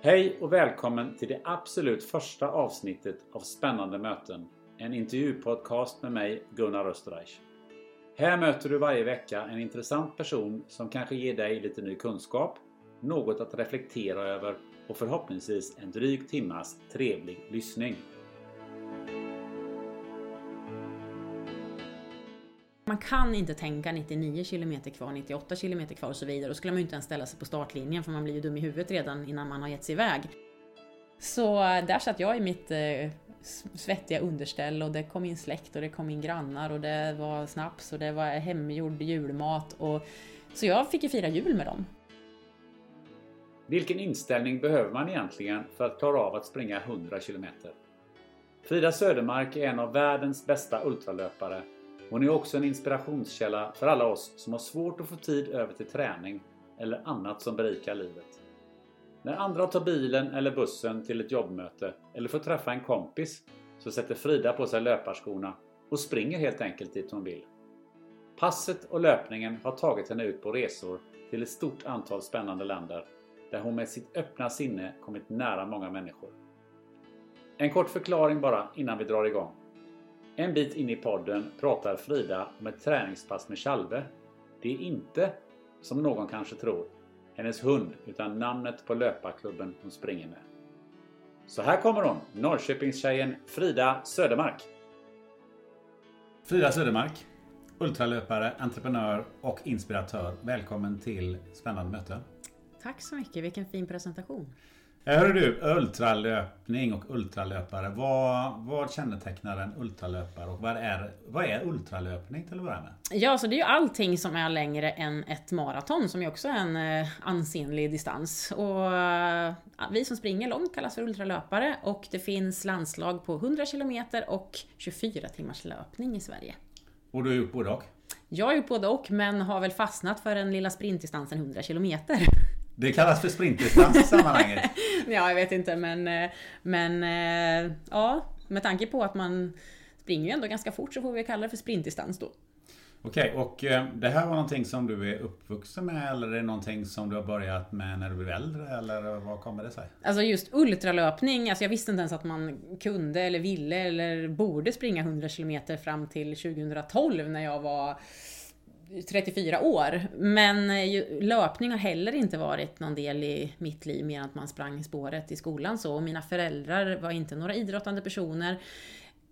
Hej och välkommen till det absolut första avsnittet av Spännande möten. En intervjupodcast med mig, Gunnar Österreich. Här möter du varje vecka en intressant person som kanske ger dig lite ny kunskap, något att reflektera över och förhoppningsvis en dryg timmas trevlig lyssning. Man kan inte tänka 99 km kvar, 98 km kvar och så vidare. Då skulle man ju inte ens ställa sig på startlinjen för man blir ju dum i huvudet redan innan man har gett sig iväg. Så eh, där satt jag i mitt eh, svettiga underställ och det kom in släkt och det kom in grannar och det var snaps och det var hemgjord julmat. Och, så jag fick ju fira jul med dem. Vilken inställning behöver man egentligen för att klara av att springa 100 km? Frida Södermark är en av världens bästa ultralöpare hon är också en inspirationskälla för alla oss som har svårt att få tid över till träning eller annat som berikar livet. När andra tar bilen eller bussen till ett jobbmöte eller får träffa en kompis så sätter Frida på sig löparskorna och springer helt enkelt dit hon vill. Passet och löpningen har tagit henne ut på resor till ett stort antal spännande länder där hon med sitt öppna sinne kommit nära många människor. En kort förklaring bara innan vi drar igång. En bit in i podden pratar Frida om ett träningspass med Chalve. Det är inte, som någon kanske tror, hennes hund utan namnet på löparklubben hon springer med. Så här kommer hon, Norrköpingstjejen Frida Södermark. Frida Södermark, ultralöpare, entreprenör och inspiratör. Välkommen till Spännande möten. Tack så mycket, vilken fin presentation. Hör du, ultralöpning och ultralöpare. Vad, vad kännetecknar en ultralöpare och vad är, vad är ultralöpning till att börja med? Ja, så det är ju allting som är längre än ett maraton som ju också är en eh, ansenlig distans. Och eh, vi som springer långt kallas för ultralöpare och det finns landslag på 100 km och 24 timmars löpning i Sverige. Och du har gjort både och? Jag har gjort både och men har väl fastnat för den lilla sprintdistansen 100 km. Det kallas för sprintdistans i sammanhanget. ja, jag vet inte men, eh, men eh, ja, med tanke på att man springer ju ändå ganska fort så får vi kalla det för sprintdistans då. Okej, okay, och eh, det här var någonting som du är uppvuxen med eller är det någonting som du har börjat med när du blev äldre eller vad kommer det sig? Alltså just ultralöpning, alltså jag visste inte ens att man kunde eller ville eller borde springa 100 km fram till 2012 när jag var 34 år. Men eh, löpning har heller inte varit någon del i mitt liv mer än att man sprang spåret i skolan så. Och mina föräldrar var inte några idrottande personer.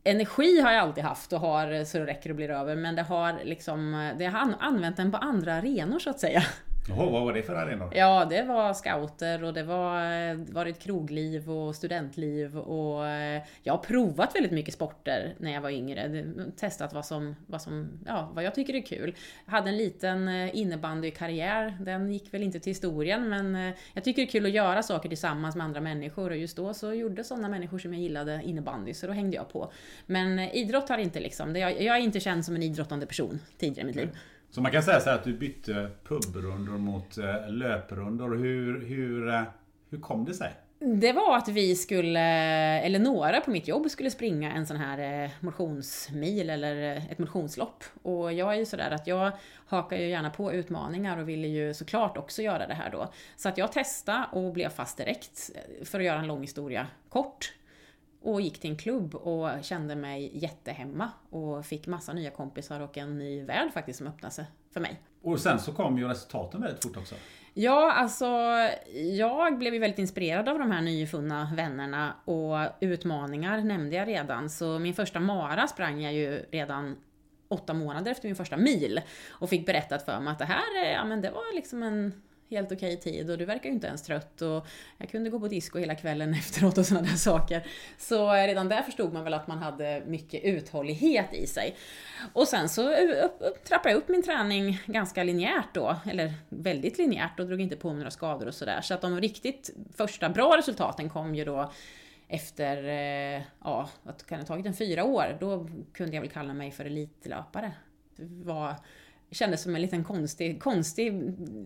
Energi har jag alltid haft och har eh, så det räcker och blir över men det har liksom, eh, det har använt den på andra arenor så att säga. Jaha, vad var det för arenor? Ja, det var scouter och det var varit krogliv och studentliv och eh, jag har provat väldigt mycket sporter när jag var yngre. Testat vad som, vad som, ja, vad jag tycker är kul. Jag hade en liten eh, innebandykarriär, den gick väl inte till historien men eh, jag tycker det är kul att göra saker tillsammans med andra människor och just då så gjorde sådana människor som jag gillade innebandy så då hängde jag på. Men idrott har inte liksom, jag, jag är inte känd som en idrottande person tidigare i mitt liv. Så man kan säga så här att du bytte pubrundor mot eh, löprundor. Hur, hur, eh, hur kom det sig? Det var att vi skulle, eh, eller några på mitt jobb skulle springa en sån här motionsmil eller ett motionslopp. Och jag är ju sådär att jag hakar ju gärna på utmaningar och ville ju såklart också göra det här då. Så att jag testade och blev fast direkt. För att göra en lång historia kort och gick till en klubb och kände mig jättehemma och fick massa nya kompisar och en ny värld faktiskt som öppnade sig för mig. Och sen så kom ju resultaten väldigt fort också. Ja, alltså jag blev ju väldigt inspirerad av de här nyfunna vännerna och utmaningar nämnde jag redan. Så min första mara sprang jag ju redan åtta månader efter min första mil och fick berättat för mig att det här, ja men det var liksom en helt okej okay tid och du verkar ju inte ens trött och jag kunde gå på disco hela kvällen efteråt och sådana där saker. Så redan där förstod man väl att man hade mycket uthållighet i sig. Och sen så trappade jag upp min träning ganska linjärt då, eller väldigt linjärt och drog inte på mig några skador och sådär. Så att de riktigt första bra resultaten kom ju då efter, eh, ja, vad kan det ha tagit en fyra år? Då kunde jag väl kalla mig för elitlöpare. Det var kändes som en liten konstig, konstig,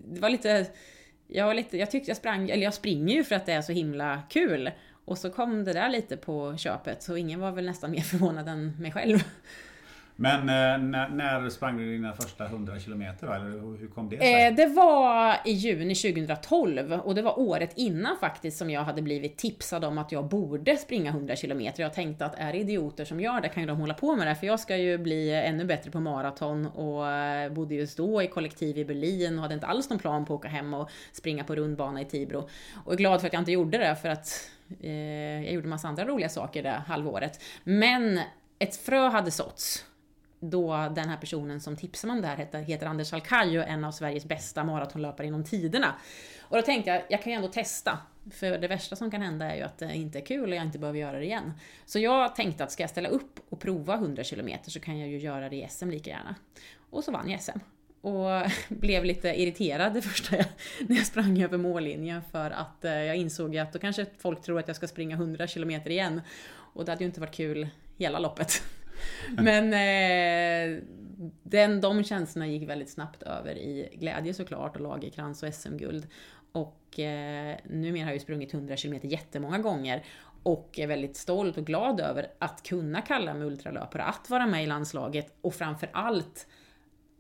det var lite, jag var lite, jag tyckte jag sprang, eller jag springer ju för att det är så himla kul. Och så kom det där lite på köpet, så ingen var väl nästan mer förvånad än mig själv. Men eh, när, när, sprang du dina första 100 kilometer? Eller hur kom det sig? Eh, det var i juni 2012 och det var året innan faktiskt som jag hade blivit tipsad om att jag borde springa 100 kilometer. Jag tänkte att är det idioter som gör det kan ju de hålla på med det för jag ska ju bli ännu bättre på maraton och eh, bodde just då i kollektiv i Berlin och hade inte alls någon plan på att åka hem och springa på rundbana i Tibro. Och är glad för att jag inte gjorde det för att eh, jag gjorde massa andra roliga saker det halvåret. Men ett frö hade såtts då den här personen som tipsade mig om det här heter, heter Anders Alcaio, en av Sveriges bästa maratonlöpare inom tiderna. Och då tänkte jag, jag kan ju ändå testa. För det värsta som kan hända är ju att det inte är kul och jag inte behöver göra det igen. Så jag tänkte att ska jag ställa upp och prova 100 km så kan jag ju göra det i SM lika gärna. Och så vann jag SM. Och blev lite irriterad det första jag, när jag sprang över mållinjen för att eh, jag insåg att då kanske folk tror att jag ska springa 100 km igen. Och det hade ju inte varit kul hela loppet. Men eh, den, de känslorna gick väldigt snabbt över i glädje såklart och lagerkrans och SM-guld. Och eh, numera har jag ju sprungit 100 km jättemånga gånger och är väldigt stolt och glad över att kunna kalla mig ultralöpare, att vara med i landslaget och framförallt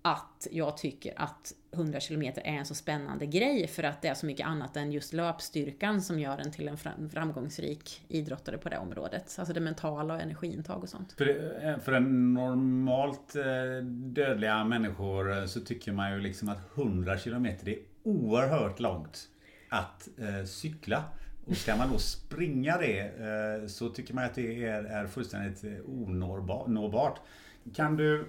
att jag tycker att 100 km är en så spännande grej för att det är så mycket annat än just löpstyrkan som gör en till en framgångsrik idrottare på det området. Alltså det mentala och energiintag och sånt. För, eh, för en normalt eh, dödliga människor eh, så tycker man ju liksom att 100 km är oerhört långt att eh, cykla. Och ska man då springa det eh, så tycker man att det är, är fullständigt onåbart. Kan du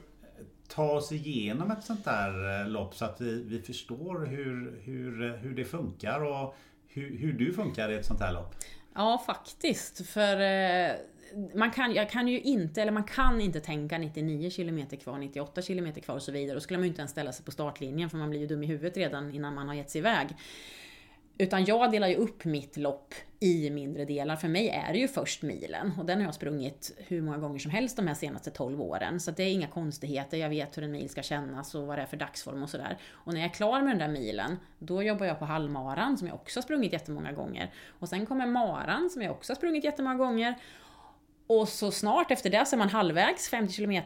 ta oss igenom ett sånt där eh, lopp så att vi, vi förstår hur, hur, eh, hur det funkar och hur, hur du funkar i ett sånt här lopp? Ja, faktiskt. För eh, man kan, jag kan ju inte, eller man kan inte tänka 99 km kvar, 98 km kvar och så vidare. Då skulle man ju inte ens ställa sig på startlinjen för man blir ju dum i huvudet redan innan man har gett sig iväg. Utan jag delar ju upp mitt lopp i mindre delar. För mig är det ju först milen och den har jag sprungit hur många gånger som helst de här senaste 12 åren. Så det är inga konstigheter, jag vet hur en mil ska kännas och vad det är för dagsform och sådär. Och när jag är klar med den där milen, då jobbar jag på halvmaran som jag också har sprungit jättemånga gånger. Och sen kommer maran som jag också har sprungit jättemånga gånger. Och så snart efter det så är man halvvägs, 50 km.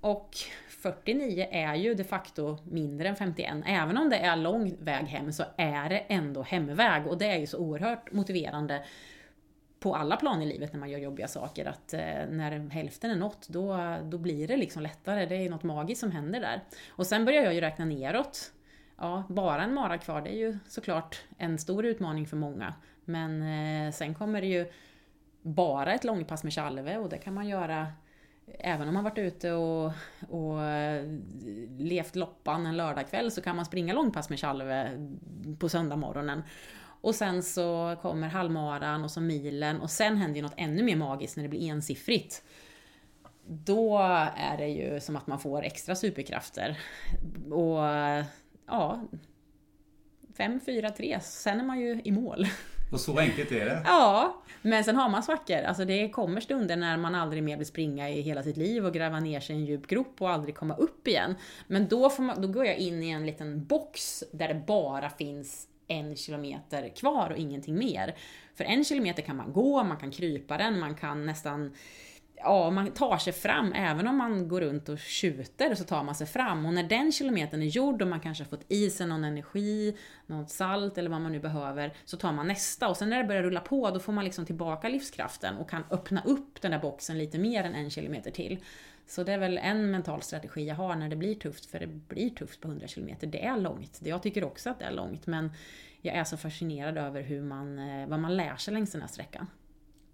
Och 49 är ju de facto mindre än 51. Även om det är lång väg hem så är det ändå hemväg och det är ju så oerhört motiverande på alla plan i livet när man gör jobbiga saker att eh, när hälften är nått då, då blir det liksom lättare. Det är något magiskt som händer där. Och sen börjar jag ju räkna neråt. Ja, bara en mara kvar, det är ju såklart en stor utmaning för många. Men eh, sen kommer det ju bara ett långpass med Tjalve och det kan man göra även om man varit ute och, och eh, levt loppan en lördagkväll så kan man springa långpass med Tjalve på söndagmorgonen. Och sen så kommer halvmaran och så milen och sen händer ju något ännu mer magiskt när det blir ensiffrigt. Då är det ju som att man får extra superkrafter. Och ja, 5, 4, 3, sen är man ju i mål. Och så enkelt är det? Ja, men sen har man svackor. Alltså det kommer stunder när man aldrig mer vill springa i hela sitt liv och gräva ner sig i en djup grop och aldrig komma upp igen. Men då, får man, då går jag in i en liten box där det bara finns en kilometer kvar och ingenting mer. För en kilometer kan man gå, man kan krypa den, man kan nästan ja, man tar sig fram, även om man går runt och tjuter så tar man sig fram. Och när den kilometern är gjord och man kanske har fått i sig någon energi, något salt eller vad man nu behöver, så tar man nästa. Och sen när det börjar rulla på, då får man liksom tillbaka livskraften och kan öppna upp den där boxen lite mer än en kilometer till. Så det är väl en mental strategi jag har när det blir tufft, för det blir tufft på 100 km. Det är långt. Jag tycker också att det är långt, men jag är så fascinerad över hur man, eh, vad man lär sig längs den här sträckan.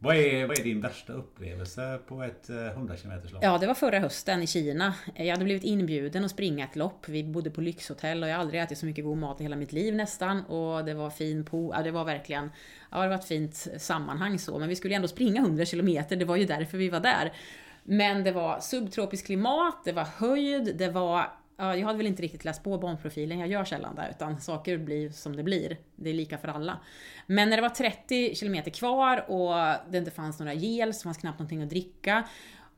Vad är, vad är din värsta upplevelse på ett eh, 100 km lopp? Ja, det var förra hösten i Kina. Jag hade blivit inbjuden att springa ett lopp. Vi bodde på lyxhotell och jag har aldrig ätit så mycket god mat i hela mitt liv nästan. Och det var fin po... Ja, det var verkligen... Ja, det var ett fint sammanhang så. Men vi skulle ändå springa 100 km. Det var ju därför vi var där. Men det var subtropiskt klimat, det var höjd, det var Ja, jag hade väl inte riktigt läst på barnprofilen jag gör sällan det, utan saker blir som det blir. Det är lika för alla. Men när det var 30 km kvar och det inte fanns några gel, så fanns knappt någonting att dricka.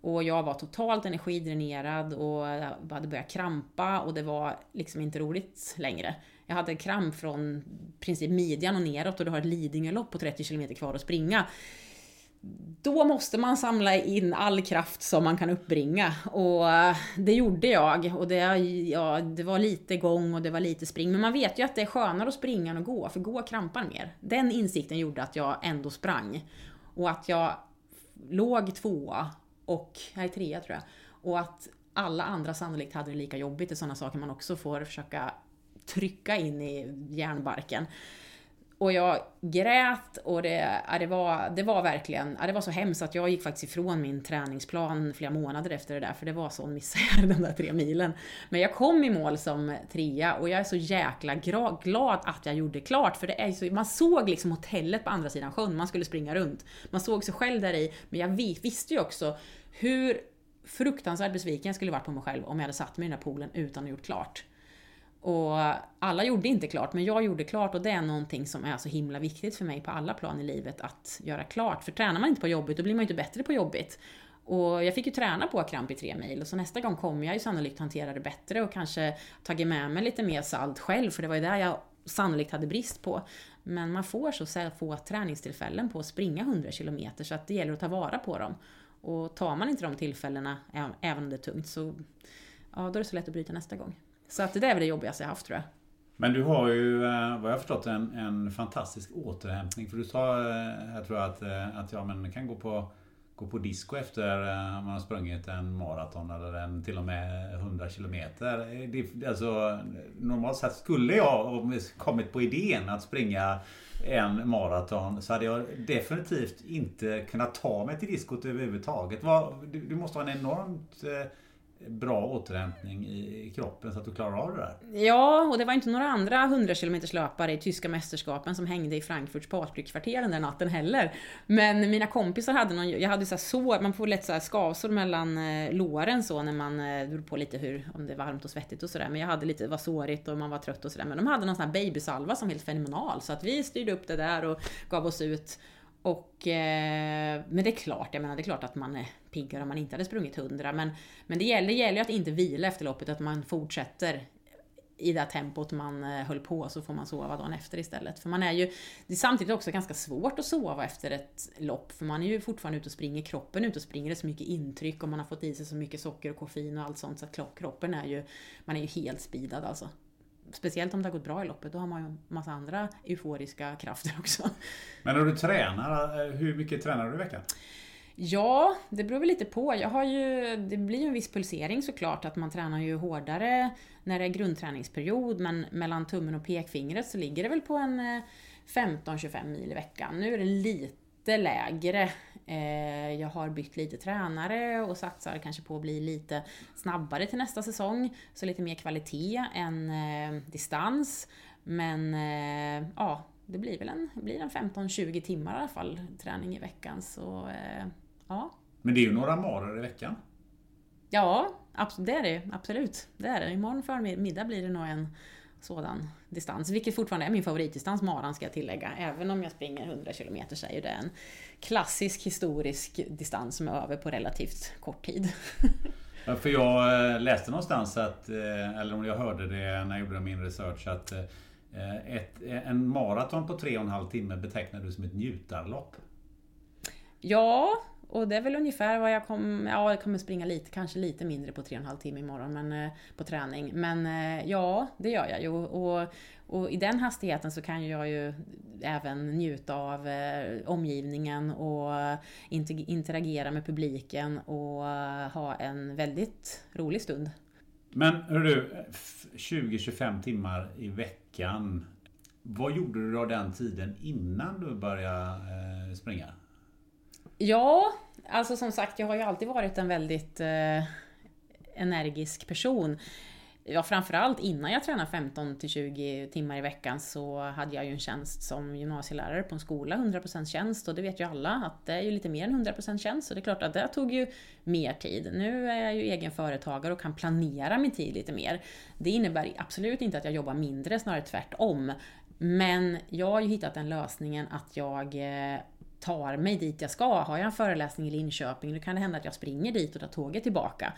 Och jag var totalt energidränerad och hade börjat krampa och det var liksom inte roligt längre. Jag hade kramp från princip midjan och neråt och du har ett Lidingölopp på 30 km kvar att springa då måste man samla in all kraft som man kan uppbringa. Och eh, det gjorde jag. Och det, ja, det var lite gång och det var lite spring. Men man vet ju att det är skönare att springa än att gå, för gå krampar mer. Den insikten gjorde att jag ändå sprang. Och att jag låg tvåa, och, nej trea tror jag. Och att alla andra sannolikt hade det lika jobbigt. Det är sådana saker man också får försöka trycka in i hjärnbarken. Och jag grät och det, det, var, det var verkligen, det var så hemskt att jag gick faktiskt ifrån min träningsplan flera månader efter det där, för det var sån misär den där tre milen. Men jag kom i mål som trea och jag är så jäkla glad att jag gjorde klart, för det är så, man såg liksom hotellet på andra sidan sjön, man skulle springa runt. Man såg sig själv där i, men jag visste ju också hur fruktansvärt besviken jag skulle varit på mig själv om jag hade satt mig i den där poolen utan att gjort klart. Och alla gjorde inte klart, men jag gjorde klart och det är någonting som är så himla viktigt för mig på alla plan i livet att göra klart. För tränar man inte på jobbet, då blir man ju inte bättre på jobbet. Och jag fick ju träna på kramp i tre mil, så nästa gång kommer jag ju sannolikt hantera det bättre och kanske tagit med mig lite mer salt själv, för det var ju där jag sannolikt hade brist på. Men man får så få träningstillfällen på att springa 100 km, så att det gäller att ta vara på dem. Och tar man inte de tillfällena, även om det är tungt, så ja, då är det så lätt att bryta nästa gång. Så att det är väl det jobbigaste jag haft tror jag. Men du har ju, eh, vad jag förstått, en, en fantastisk återhämtning. För du sa, eh, jag tror att, eh, att ja, men kan gå på, gå på disco efter man har sprungit en maraton eller en, till och med 100 kilometer. Det, alltså, normalt sett skulle jag kommit på idén att springa en maraton så hade jag definitivt inte kunnat ta mig till diskot överhuvudtaget. Du, du måste ha en enormt bra återhämtning i kroppen så att du klarar av det där? Ja, och det var inte några andra 100 km löpare i tyska mästerskapen som hängde i Frankfurts Patrikkvarter den där natten heller. Men mina kompisar hade någon, jag hade så här sår, man får lätt så här skavsår mellan eh, låren så när man, det beror på lite hur, om det är varmt och svettigt och sådär. Men jag hade lite, det var sårigt och man var trött och sådär. Men de hade någon sån här babysalva som var helt fenomenal. Så att vi styrde upp det där och gav oss ut. Och, eh, men det är klart, jag menar det är klart att man är piggare om man inte hade sprungit 100. Men, men det gäller, gäller ju att inte vila efter loppet, att man fortsätter i det tempot man eh, höll på så får man sova dagen efter istället. För man är ju, det är samtidigt också ganska svårt att sova efter ett lopp för man är ju fortfarande ute och springer, kroppen är ute och springer, det är så mycket intryck och man har fått i sig så mycket socker och koffein och allt sånt så att kroppen är ju, man är ju helt speedad alltså. Speciellt om det har gått bra i loppet, då har man ju massa andra euforiska krafter också. Men när du tränar, eh, hur mycket tränar du i veckan? Ja, det beror väl lite på. Jag har ju, det blir ju en viss pulsering såklart, att man tränar ju hårdare när det är grundträningsperiod, men mellan tummen och pekfingret så ligger det väl på en 15-25 eh, mil i veckan. Nu är det lite lite lägre. Eh, jag har bytt lite tränare och satsar kanske på att bli lite snabbare till nästa säsong. Så lite mer kvalitet än eh, distans. Men eh, ja, det blir väl en, blir en 15-20 timmar i alla fall träning i veckan. Så ja. Men det är ju några marer i veckan. Ja, det är det absolut. Det är det. Imorgon förmiddag blir det nog en sådan distans. Vilket fortfarande är min favoritdistans, maran ska jag tillägga. Även om jag springer 100 km så är ju det en klassisk historisk distans som är över på relativt kort tid. Ja, för jag eh, läste någonstans att, eh, eller om jag hörde det när jag gjorde min research, att eh, ett, en maraton på 3,5 timme betecknar du som ett njutarlopp. Ja, och det är väl ungefär vad jag kommer... Ja, jag kommer springa lite, kanske lite mindre på 3,5 timme imorgon men, eh, på träning. Men eh, ja, det gör jag ju. Och, och i den hastigheten så kan jag ju även njuta av eh, omgivningen och interagera med publiken och ha en väldigt rolig stund. Men hör du, 20-25 timmar i veckan. Vad gjorde du av den tiden innan du började springa? Ja, alltså som sagt, jag har ju alltid varit en väldigt eh, energisk person. Ja, framförallt innan jag tränade 15 till 20 timmar i veckan så hade jag ju en tjänst som gymnasielärare på en skola, 100% tjänst och det vet ju alla att det är ju lite mer än 100% tjänst så det är klart att det tog ju mer tid. Nu är jag ju egen företagare och kan planera min tid lite mer. Det innebär absolut inte att jag jobbar mindre, snarare tvärtom. Men jag har ju hittat den lösningen att jag eh, tar mig dit jag ska. Har jag en föreläsning i Linköping, då kan det hända att jag springer dit och tar tåget tillbaka.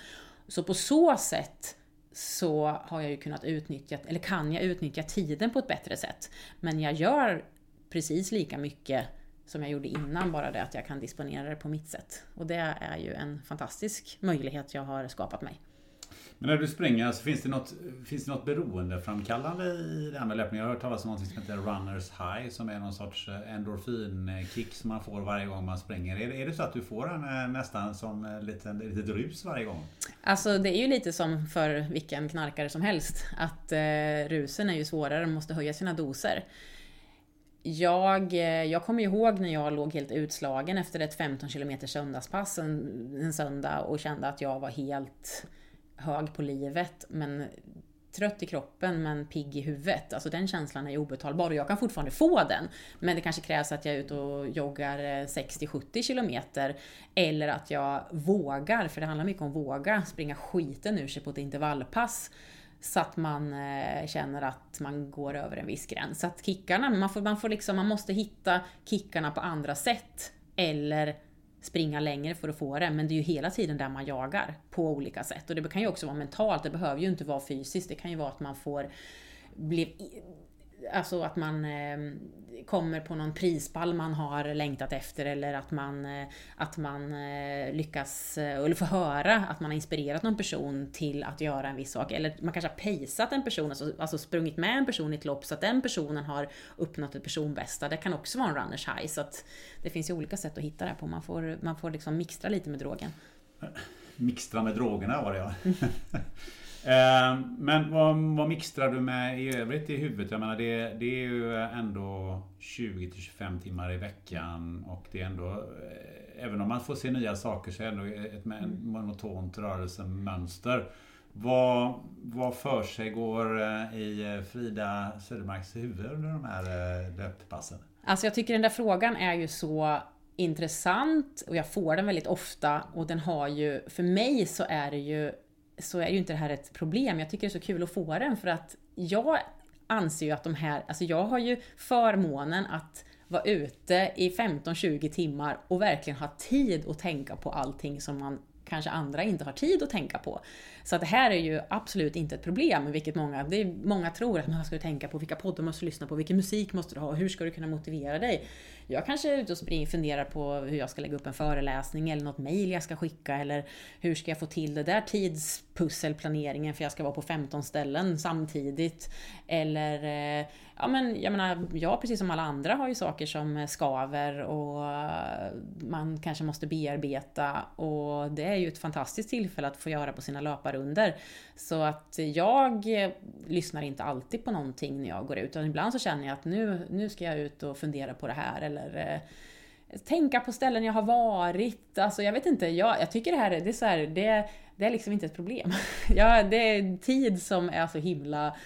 Så på så sätt så har jag ju kunnat utnyttja, eller kan jag utnyttja tiden på ett bättre sätt. Men jag gör precis lika mycket som jag gjorde innan, bara det att jag kan disponera det på mitt sätt. Och det är ju en fantastisk möjlighet jag har skapat mig. Men när du springer, alltså, finns, det något, finns det något beroendeframkallande i det här med löpning? Jag har hört talas om något som heter Runners High som är någon sorts eh, endorfinkick som man får varje gång man springer. Är det, är det så att du får den eh, nästan som eh, ett litet rus varje gång? Alltså det är ju lite som för vilken knarkare som helst. Att eh, rusen är ju svårare, man måste höja sina doser. Jag, jag kommer ihåg när jag låg helt utslagen efter ett 15 km söndagspass en, en söndag och kände att jag var helt hög på livet men trött i kroppen men pigg i huvudet. Alltså den känslan är obetalbar och jag kan fortfarande få den. Men det kanske krävs att jag är ute och joggar eh, 60-70 kilometer eller att jag vågar, för det handlar mycket om våga, springa skiten ur sig på ett intervallpass så att man eh, känner att man går över en viss gräns. Så att kickarna, man, får, man, får liksom, man måste hitta kickarna på andra sätt eller springa längre för att få det, men det är ju hela tiden där man jagar på olika sätt. Och det kan ju också vara mentalt, det behöver ju inte vara fysiskt, det kan ju vara att man får bli Alltså att man eh, kommer på någon prispall man har längtat efter eller att man, eh, att man eh, lyckas, eh, eller får höra att man har inspirerat någon person till att göra en viss sak. Eller man kanske har pejsat en person, alltså, alltså sprungit med en person i ett lopp så att den personen har uppnått ett personbästa. Det kan också vara en runners high. Så att det finns ju olika sätt att hitta det på. Man får, man får liksom mixtra lite med drogen. Mixtra med drogerna var det ja. Ehm, men vad, vad mixtrar du med i övrigt i huvudet? Jag menar det, det är ju ändå 20-25 timmar i veckan och det är ändå eh, Även om man får se nya saker så är det ändå ett monotont rörelsemönster. Vad, vad för sig går eh, i eh, Frida Södermarks huvud under de här löppassen? Alltså jag tycker den där frågan är ju så intressant och jag får den väldigt ofta och den har ju, för mig så är det ju så är ju inte det här ett problem. Jag tycker det är så kul att få den för att jag anser ju att de här, alltså jag har ju förmånen att vara ute i 15-20 timmar och verkligen ha tid att tänka på allting som man kanske andra inte har tid att tänka på. Så att det här är ju absolut inte ett problem, vilket många, det är, många tror att man ska tänka på, vilka poddar måste du lyssna på, vilken musik måste du ha, hur ska du kunna motivera dig? Jag kanske är ute och springer, funderar på hur jag ska lägga upp en föreläsning eller något mejl jag ska skicka eller hur ska jag få till det där tidspusselplaneringen för jag ska vara på 15 ställen samtidigt. Eller, eh, ja men jag menar, jag precis som alla andra har ju saker som skaver och eh, man kanske måste bearbeta och det är ju ett fantastiskt tillfälle att få göra på sina löparunder. Så att jag lyssnar inte alltid på någonting när jag går ut, utan ibland så känner jag att nu, nu ska jag ut och fundera på det här eller eh, tänka på ställen jag har varit. Alltså jag vet inte, jag, jag tycker det här, det är så här, det, det är liksom inte ett problem. ja, det är tid som är så himla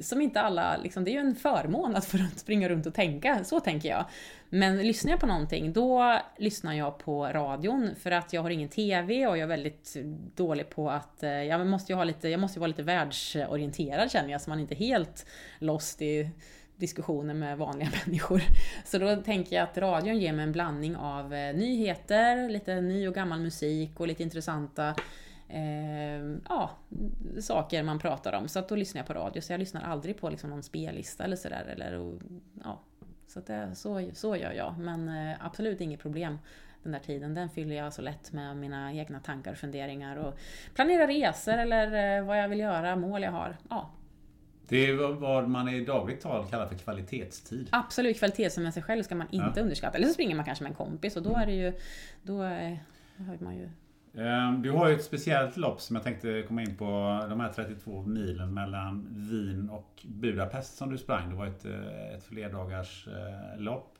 som inte alla, liksom, det är ju en förmån att få springa runt och tänka, så tänker jag. Men lyssnar jag på någonting, då lyssnar jag på radion för att jag har ingen TV och jag är väldigt dålig på att, eh, jag måste ju ha lite, jag måste vara lite världsorienterad känner jag, så man inte är helt lost i diskussioner med vanliga människor. Så då tänker jag att radion ger mig en blandning av eh, nyheter, lite ny och gammal musik och lite intressanta eh, ja, saker man pratar om. Så att då lyssnar jag på radio, så jag lyssnar aldrig på liksom någon spellista eller sådär. Eller, ja, så, det, så, så gör jag. Men eh, absolut inget problem den där tiden. Den fyller jag så lätt med mina egna tankar och funderingar och planerar resor eller eh, vad jag vill göra, mål jag har. Ja, det är vad man i dagligt tal kallar för kvalitetstid. Absolut, kvalitet med sig själv ska man inte ja. underskatta. Eller så springer man kanske med en kompis och då är det ju... Då har man ju... Ehm, du har ju ett speciellt lopp som jag tänkte komma in på. De här 32 milen mellan Wien och Budapest som du sprang. Det var ett, eh, ett flerdagars eh, lopp.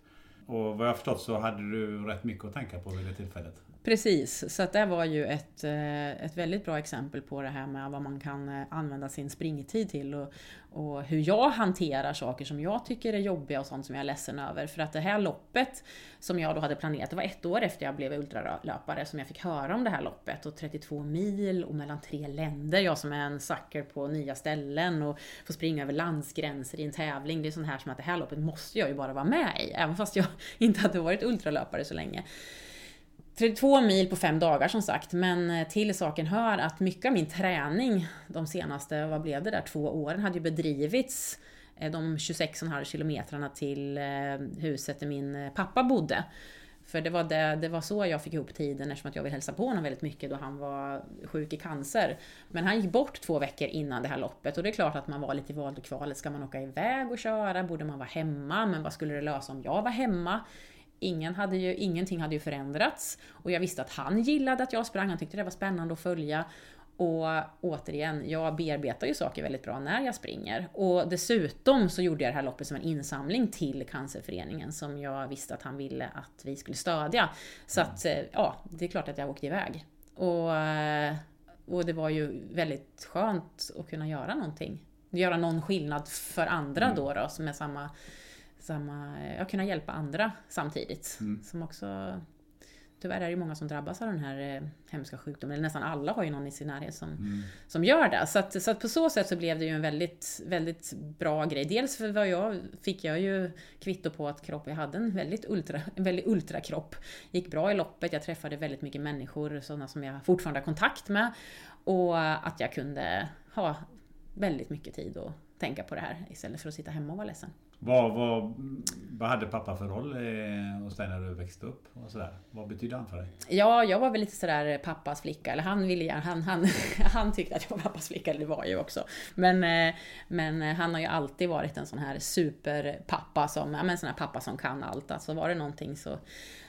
Och vad jag förstått så hade du rätt mycket att tänka på vid det tillfället. Precis, så att det var ju ett, eh, ett väldigt bra exempel på det här med vad man kan eh, använda sin springtid till och, och hur jag hanterar saker som jag tycker är jobbiga och sånt som jag är ledsen över. För att det här loppet som jag då hade planerat, det var ett år efter jag blev ultralöpare som jag fick höra om det här loppet och 32 mil och mellan tre länder. Jag som är en sucker på nya ställen och får springa över landsgränser i en tävling. Det är sånt här som att det här loppet måste jag ju bara vara med i, även fast jag inte hade varit ultralöpare så länge. 32 mil på fem dagar som sagt, men eh, till saken hör att mycket av min träning de senaste, vad blev det där, två åren hade ju bedrivits eh, de 26,5 kilometrarna till eh, huset där min pappa bodde. För det var, det, det var så jag fick ihop tiden eftersom att jag vill hälsa på honom väldigt mycket då han var sjuk i cancer. Men han gick bort två veckor innan det här loppet och det är klart att man var lite i valet och kvalet. Ska man åka iväg och köra? Borde man vara hemma? Men vad skulle det lösa om jag var hemma? Ingen hade ju, ingenting hade ju förändrats. Och jag visste att han gillade att jag sprang, han tyckte det var spännande att följa. Och återigen, jag bearbetar ju saker väldigt bra när jag springer. Och dessutom så gjorde jag det här loppet som en insamling till Cancerföreningen som jag visste att han ville att vi skulle stödja. Så att, eh, ja, det är klart att jag åkte iväg. Och, eh, och det var ju väldigt skönt att kunna göra någonting. Göra någon skillnad för andra mm. då, då som är samma samma, ja, kunna hjälpa andra samtidigt. Mm. Som också, tyvärr är det många som drabbas av den här eh, hemska sjukdomen, eller nästan alla har ju någon i sin närhet som, mm. som gör det. Så, att, så att på så sätt så blev det ju en väldigt, väldigt bra grej. Dels för vad jag fick jag ju kvitto på att kroppen, jag hade en väldigt ultra, en väldigt ultrakropp. Gick bra i loppet, jag träffade väldigt mycket människor, sådana som jag fortfarande har kontakt med. Och att jag kunde ha väldigt mycket tid att tänka på det här istället för att sitta hemma och vara ledsen. Vad, vad, vad hade pappa för roll eh, hos dig när du växte upp? Och sådär? Vad betydde han för dig? Ja, jag var väl lite sådär pappas flicka. Eller han ville han, han, han tyckte att jag var pappas flicka, eller det var jag ju också. Men, eh, men eh, han har ju alltid varit en sån här superpappa som, ja men sån här pappa som kan allt. Alltså var det någonting så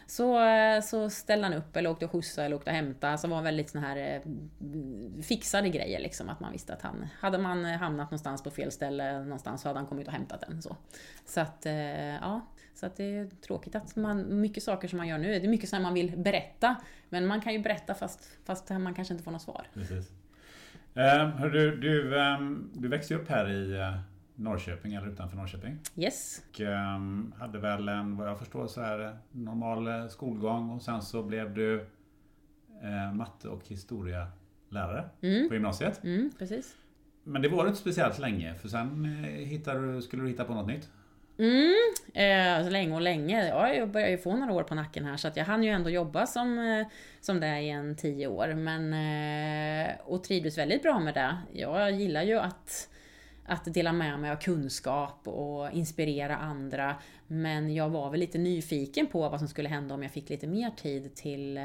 så, eh, så ställde han upp eller åkte och skjutsade eller åkte och hämtade. Alltså, så var väldigt sån här eh, fixade grejer liksom. Att man visste att han, hade man hamnat någonstans på fel ställe någonstans så hade han kommit och hämtat den. Så, så att, eh, ja. Så att det är tråkigt att man, mycket saker som man gör nu, det är mycket som man vill berätta. Men man kan ju berätta fast, fast man kanske inte får något svar. Precis. Eh, hörru, du, um, du växte upp här i Norrköping eller utanför Norrköping. Yes. Och um, hade väl en, vad jag förstår, så här normal eh, skolgång och sen så blev du uh, matte och historielärare mm. på gymnasiet. Mm, precis. Men det var inte speciellt länge för sen uh, hittade skulle du hitta på något nytt. Mm, eh, länge och länge. Ja, jag börjar ju få några år på nacken här så att jag hann ju ändå jobba som, eh, som det i en tio år. Men, eh, och trivdes väldigt bra med det. Jag gillar ju att att dela med mig av kunskap och inspirera andra. Men jag var väl lite nyfiken på vad som skulle hända om jag fick lite mer tid till eh,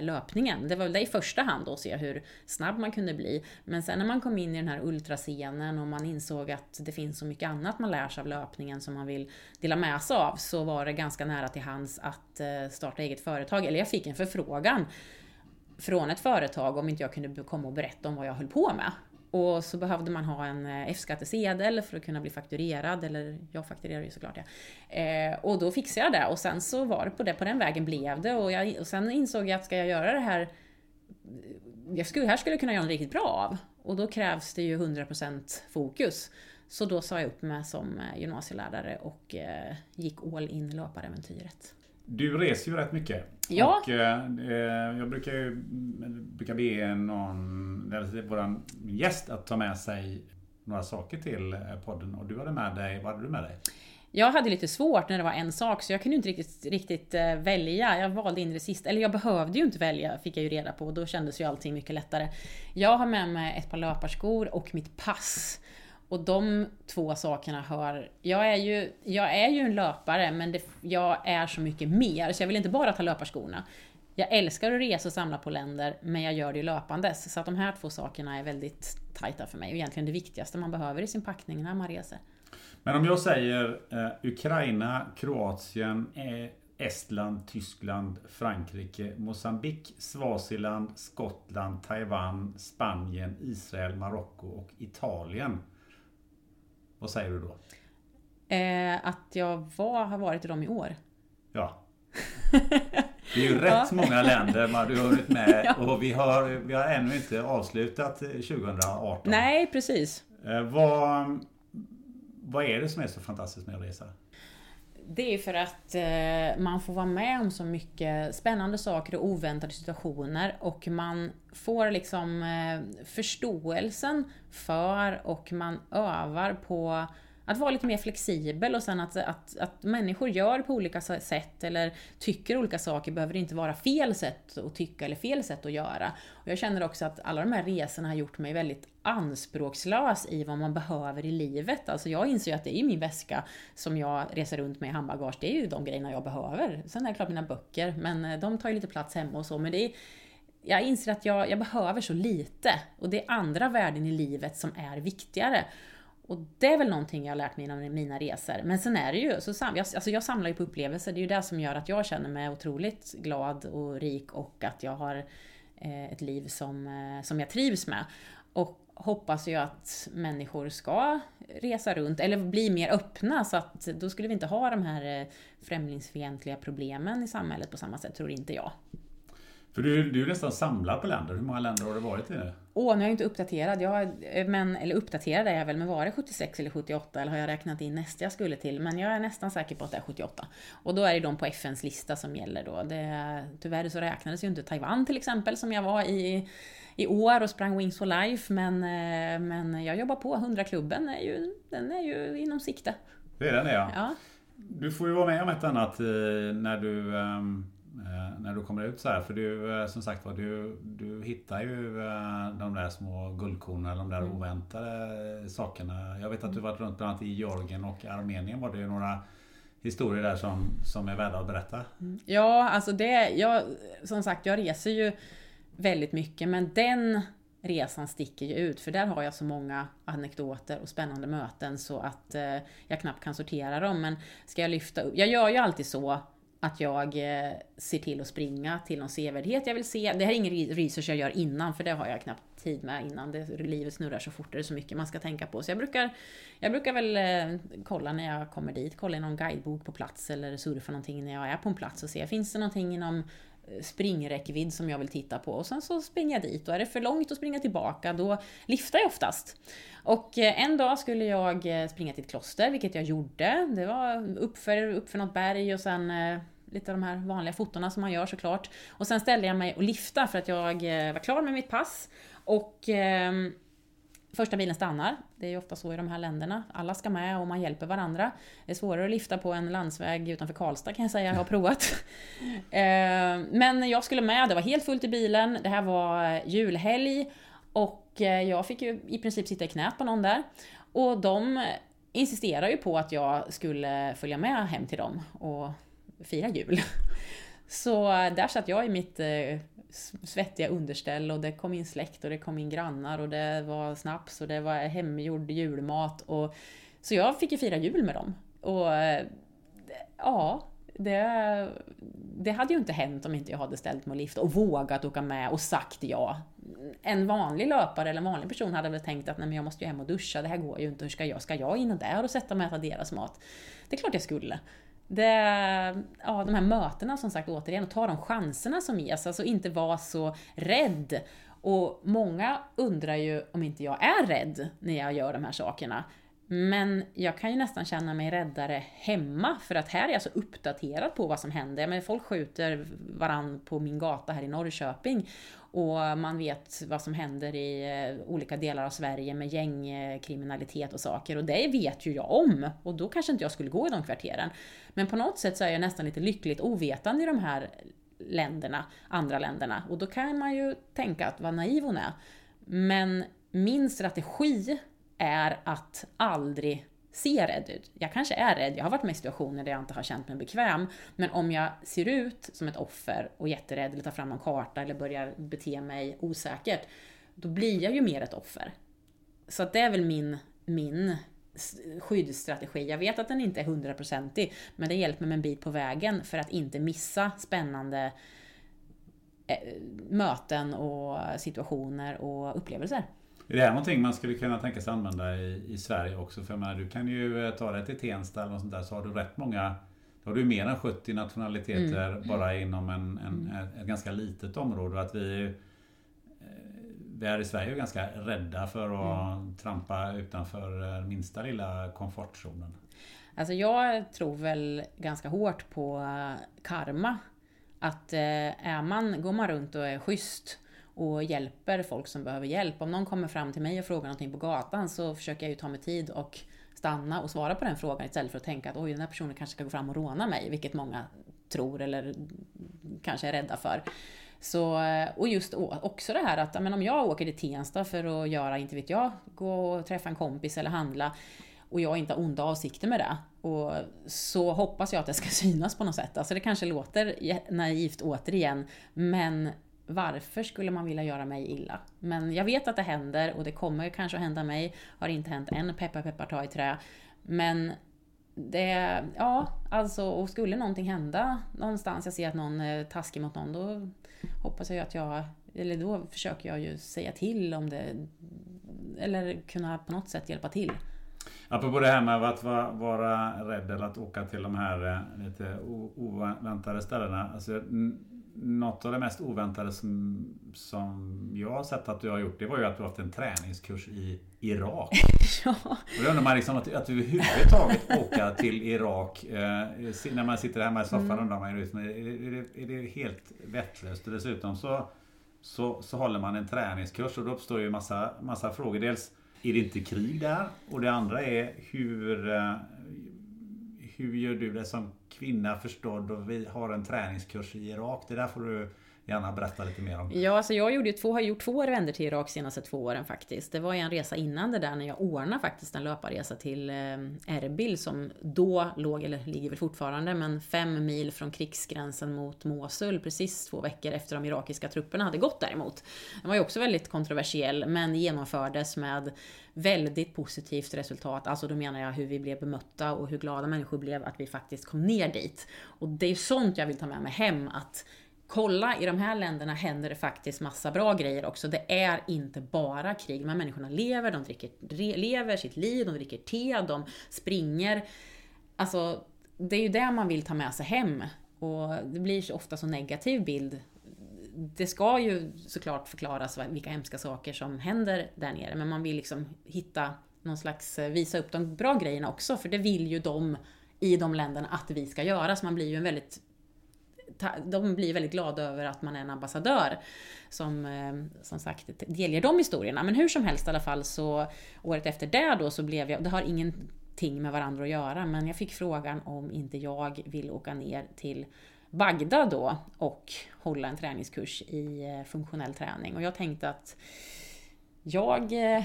löpningen. Det var väl det i första hand att se hur snabb man kunde bli. Men sen när man kom in i den här ultrascenen och man insåg att det finns så mycket annat man lär sig av löpningen som man vill dela med sig av så var det ganska nära till hands att eh, starta eget företag. Eller jag fick en förfrågan från ett företag om inte jag kunde komma och berätta om vad jag höll på med. Och så behövde man ha en eh, F-skattesedel för att kunna bli fakturerad, eller jag fakturerar ju såklart ja. Eh, och då fixade jag det och sen så var det på, det, på den vägen blev det och, jag, och sen insåg jag att ska jag göra det här jag skulle, här skulle jag kunna göra något riktigt bra av. Och då krävs det ju 100% fokus. Så då sa jag upp mig som eh, gymnasielärare och eh, gick all in i löparäventyret. Du reser ju rätt mycket. Ja. Och, eh, eh jag brukar ju brukar be någon, eller våran gäst att ta med sig några saker till podden. Och du hade med dig, vad hade du med dig? Jag hade lite svårt när det var en sak, så jag kunde inte riktigt, riktigt välja. Jag valde in det sista. Eller jag behövde ju inte välja, fick jag ju reda på. Och då kändes ju allting mycket lättare. Jag har med mig ett par löparskor och mitt pass. Och de två sakerna hör... Jag är ju, jag är ju en löpare, men det, jag är så mycket mer, så jag vill inte bara ta löparskorna. Jag älskar att resa och samla på länder, men jag gör det ju löpandes. Så att de här två sakerna är väldigt tajta för mig. Och egentligen det viktigaste man behöver i sin packning när man reser. Men om jag säger eh, Ukraina, Kroatien, eh, Estland, Tyskland, Frankrike, Mosambik, Swaziland, Skottland, Taiwan, Spanien, Israel, Marocko och Italien. Vad säger du då? Eh, att jag var, har varit i dem i år. Ja. Det är ju rätt ja. många länder man du har varit med ja. och vi har, vi har ännu inte avslutat 2018. Nej, precis. Eh, vad, vad är det som är så fantastiskt med att resa? Det är för att eh, man får vara med om så mycket spännande saker och oväntade situationer och man får liksom eh, förståelsen för och man övar på att vara lite mer flexibel och sen att, att, att människor gör på olika sätt eller tycker olika saker behöver inte vara fel sätt att tycka eller fel sätt att göra. Och jag känner också att alla de här resorna har gjort mig väldigt anspråkslös i vad man behöver i livet. Alltså jag inser ju att det är min väska som jag reser runt med i handbagage, det är ju de grejerna jag behöver. Sen är det klart mina böcker, men eh, de tar ju lite plats hemma och så. Men det är, jag inser att jag, jag behöver så lite. Och det är andra värden i livet som är viktigare. Och det är väl någonting jag har lärt mig inom mina resor. Men sen är det ju, så sam, jag, alltså jag samlar ju på upplevelser, det är ju det som gör att jag känner mig otroligt glad och rik och att jag har eh, ett liv som, eh, som jag trivs med. Och hoppas ju att människor ska resa runt, eller bli mer öppna, så att då skulle vi inte ha de här eh, främlingsfientliga problemen i samhället på samma sätt, tror inte jag. För du, du är nästan samlad på länder. Hur många länder har du varit i? Åh, nu är jag inte uppdaterad. Jag, men, eller uppdaterad är jag väl, men var det 76 eller 78? Eller har jag räknat in nästa jag skulle till? Men jag är nästan säker på att det är 78. Och då är det de på FNs lista som gäller då. Det, tyvärr så räknades ju inte Taiwan till exempel, som jag var i i år och sprang Wings for Life. Men, eh, men jag jobbar på. 100-klubben är ju, den är ju inom sikte. Det är den ja. ja. Du får ju vara med om ett annat eh, när du Eh, när du kommer ut så här. För du, eh, som sagt var, du, du hittar ju eh, de där små guldkornen, de där mm. oväntade sakerna. Jag vet att du varit runt bland annat i Georgien och Armenien. Var det ju några historier där som, som är värda att berätta? Mm. Ja, alltså det, jag, som sagt, jag reser ju väldigt mycket, men den resan sticker ju ut, för där har jag så många anekdoter och spännande möten så att eh, jag knappt kan sortera dem. Men ska jag lyfta upp, jag gör ju alltid så att jag eh, ser till att springa till någon sevärdhet jag vill se. Det här är ingen research jag gör innan, för det har jag knappt tid med innan. Det, livet snurrar så fort, det är så mycket man ska tänka på. Så jag brukar, jag brukar väl eh, kolla när jag kommer dit, kolla i någon guidebok på plats eller surfa någonting när jag är på en plats och se, finns det någonting inom eh, springräckvidd som jag vill titta på och sen så springer jag dit och är det för långt att springa tillbaka då liftar jag oftast. Och en dag skulle jag springa till ett kloster, vilket jag gjorde. Det var uppför, uppför något berg och sen lite av de här vanliga fotona som man gör såklart. Och sen ställde jag mig och lifta för att jag eh, var klar med mitt pass. Och eh, första bilen stannar. Det är ju ofta så i de här länderna. Alla ska med och man hjälper varandra. Det är svårare att lifta på en landsväg utanför Karlstad kan jag säga, jag har provat. eh, men jag skulle med, det var helt fullt i bilen. Det här var eh, julhelg. Och eh, jag fick ju i princip sitta i knät på någon där. Och de insisterar ju på att jag skulle följa med hem till dem. Och fira jul. Så där satt jag i mitt eh, svettiga underställ och det kom in släkt och det kom in grannar och det var snaps och det var hemgjord julmat. Och, så jag fick ju fira jul med dem. Och eh, ja, det, det hade ju inte hänt om inte jag hade ställt mig och lift och vågat åka med och sagt ja. en vanlig löpare eller en vanlig person hade väl tänkt att nej men jag måste ju hem och duscha, det här går ju inte, hur ska jag, ska jag in och där och sätta mig och äta deras mat? Det är klart jag skulle. Det, ja, de här mötena som sagt återigen, och ta de chanserna som ges, alltså inte vara så rädd. Och många undrar ju om inte jag är rädd när jag gör de här sakerna. Men jag kan ju nästan känna mig räddare hemma, för att här är jag så uppdaterad på vad som händer. Men folk skjuter varann på min gata här i Norrköping. Och man vet vad som händer i eh, olika delar av Sverige med gängkriminalitet och saker. Och det vet ju jag om. Och då kanske inte jag skulle gå i de kvarteren. Men på något sätt så är jag nästan lite lyckligt ovetande i de här länderna, andra länderna. Och då kan man ju tänka att vad naiv hon är. Men min strategi är att aldrig se rädd ut. Jag kanske är rädd, jag har varit med i situationer där jag inte har känt mig bekväm, men om jag ser ut som ett offer och jätterädd eller tar fram en karta eller börjar bete mig osäkert, då blir jag ju mer ett offer. Så det är väl min, min skyddsstrategi. Jag vet att den inte är hundraprocentig, men det hjälper mig en bit på vägen för att inte missa spännande eh, möten och situationer och upplevelser. Är det här någonting man skulle kunna tänka sig använda i, i Sverige också? För menar, du kan ju eh, ta dig till Tensta eller något sånt där så har du rätt många då har du mer än 70 nationaliteter mm. bara inom en, en, mm. ett ganska litet område. Att vi, eh, vi är i Sverige ganska rädda för att mm. trampa utanför eh, minsta lilla komfortzonen. Alltså jag tror väl ganska hårt på karma. Att är man, går man runt och är schysst och hjälper folk som behöver hjälp. Om någon kommer fram till mig och frågar någonting på gatan så försöker jag ju ta mig tid och stanna och svara på den frågan istället för att tänka att oj, den här personen kanske ska gå fram och råna mig, vilket många tror eller kanske är rädda för. Så, och just också det här att men om jag åker till Tensta för att göra, inte vet jag, gå och träffa en kompis eller handla och jag inte har onda avsikter med det. Och så hoppas jag att det ska synas på något sätt. Alltså det kanske låter naivt återigen, men varför skulle man vilja göra mig illa? Men jag vet att det händer och det kommer kanske att hända mig. Har inte hänt än, peppar peppar ta i trä. Men det, ja, alltså och skulle någonting hända någonstans, jag ser att någon är taskig mot någon, då hoppas jag att jag, eller då försöker jag ju säga till om det, eller kunna på något sätt hjälpa till. Apropå det här med att vara, vara rädd eller att åka till de här eh, lite oväntade ställena. Alltså, något av det mest oväntade som, som jag har sett att du har gjort det var ju att du har haft en träningskurs i Irak. ja. Och då undrar man liksom att, att överhuvudtaget åka till Irak eh, när man sitter hemma i soffan mm. undrar man ju liksom, är, det, är det helt vettlöst? Och dessutom så, så, så håller man en träningskurs och då uppstår ju massa, massa frågor. Dels är det inte krig där? Och det andra är hur, eh, hur gör du det som kvinna förstådd och vi har en träningskurs i Irak? Det där får du gärna berätta lite mer om. Ja, alltså jag gjorde två, har gjort två vändor till Irak senaste två åren faktiskt. Det var en resa innan det där när jag ordnade faktiskt en löparresa till eh, Erbil som då låg, eller ligger väl fortfarande, men fem mil från krigsgränsen mot Mosul precis två veckor efter de irakiska trupperna hade gått däremot. Den var ju också väldigt kontroversiell, men genomfördes med väldigt positivt resultat. Alltså då menar jag hur vi blev bemötta och hur glada människor blev att vi faktiskt kom ner dit. Och det är sånt jag vill ta med mig hem, att kolla i de här länderna händer det faktiskt massa bra grejer också. Det är inte bara krig. De här människorna lever, de dricker, lever sitt liv, de dricker te, de springer. Alltså, det är ju det man vill ta med sig hem. Och det blir så ofta så negativ bild. Det ska ju såklart förklaras vilka hemska saker som händer där nere, men man vill liksom hitta någon slags, eh, visa upp de bra grejerna också, för det vill ju de i de länderna att vi ska göra, så man blir ju en väldigt de blir väldigt glada över att man är en ambassadör som eh, som sagt delger de historierna. Men hur som helst i alla fall så året efter det då så blev jag, det har ingenting med varandra att göra, men jag fick frågan om inte jag vill åka ner till Bagdad då och hålla en träningskurs i eh, funktionell träning. Och jag tänkte att jag eh,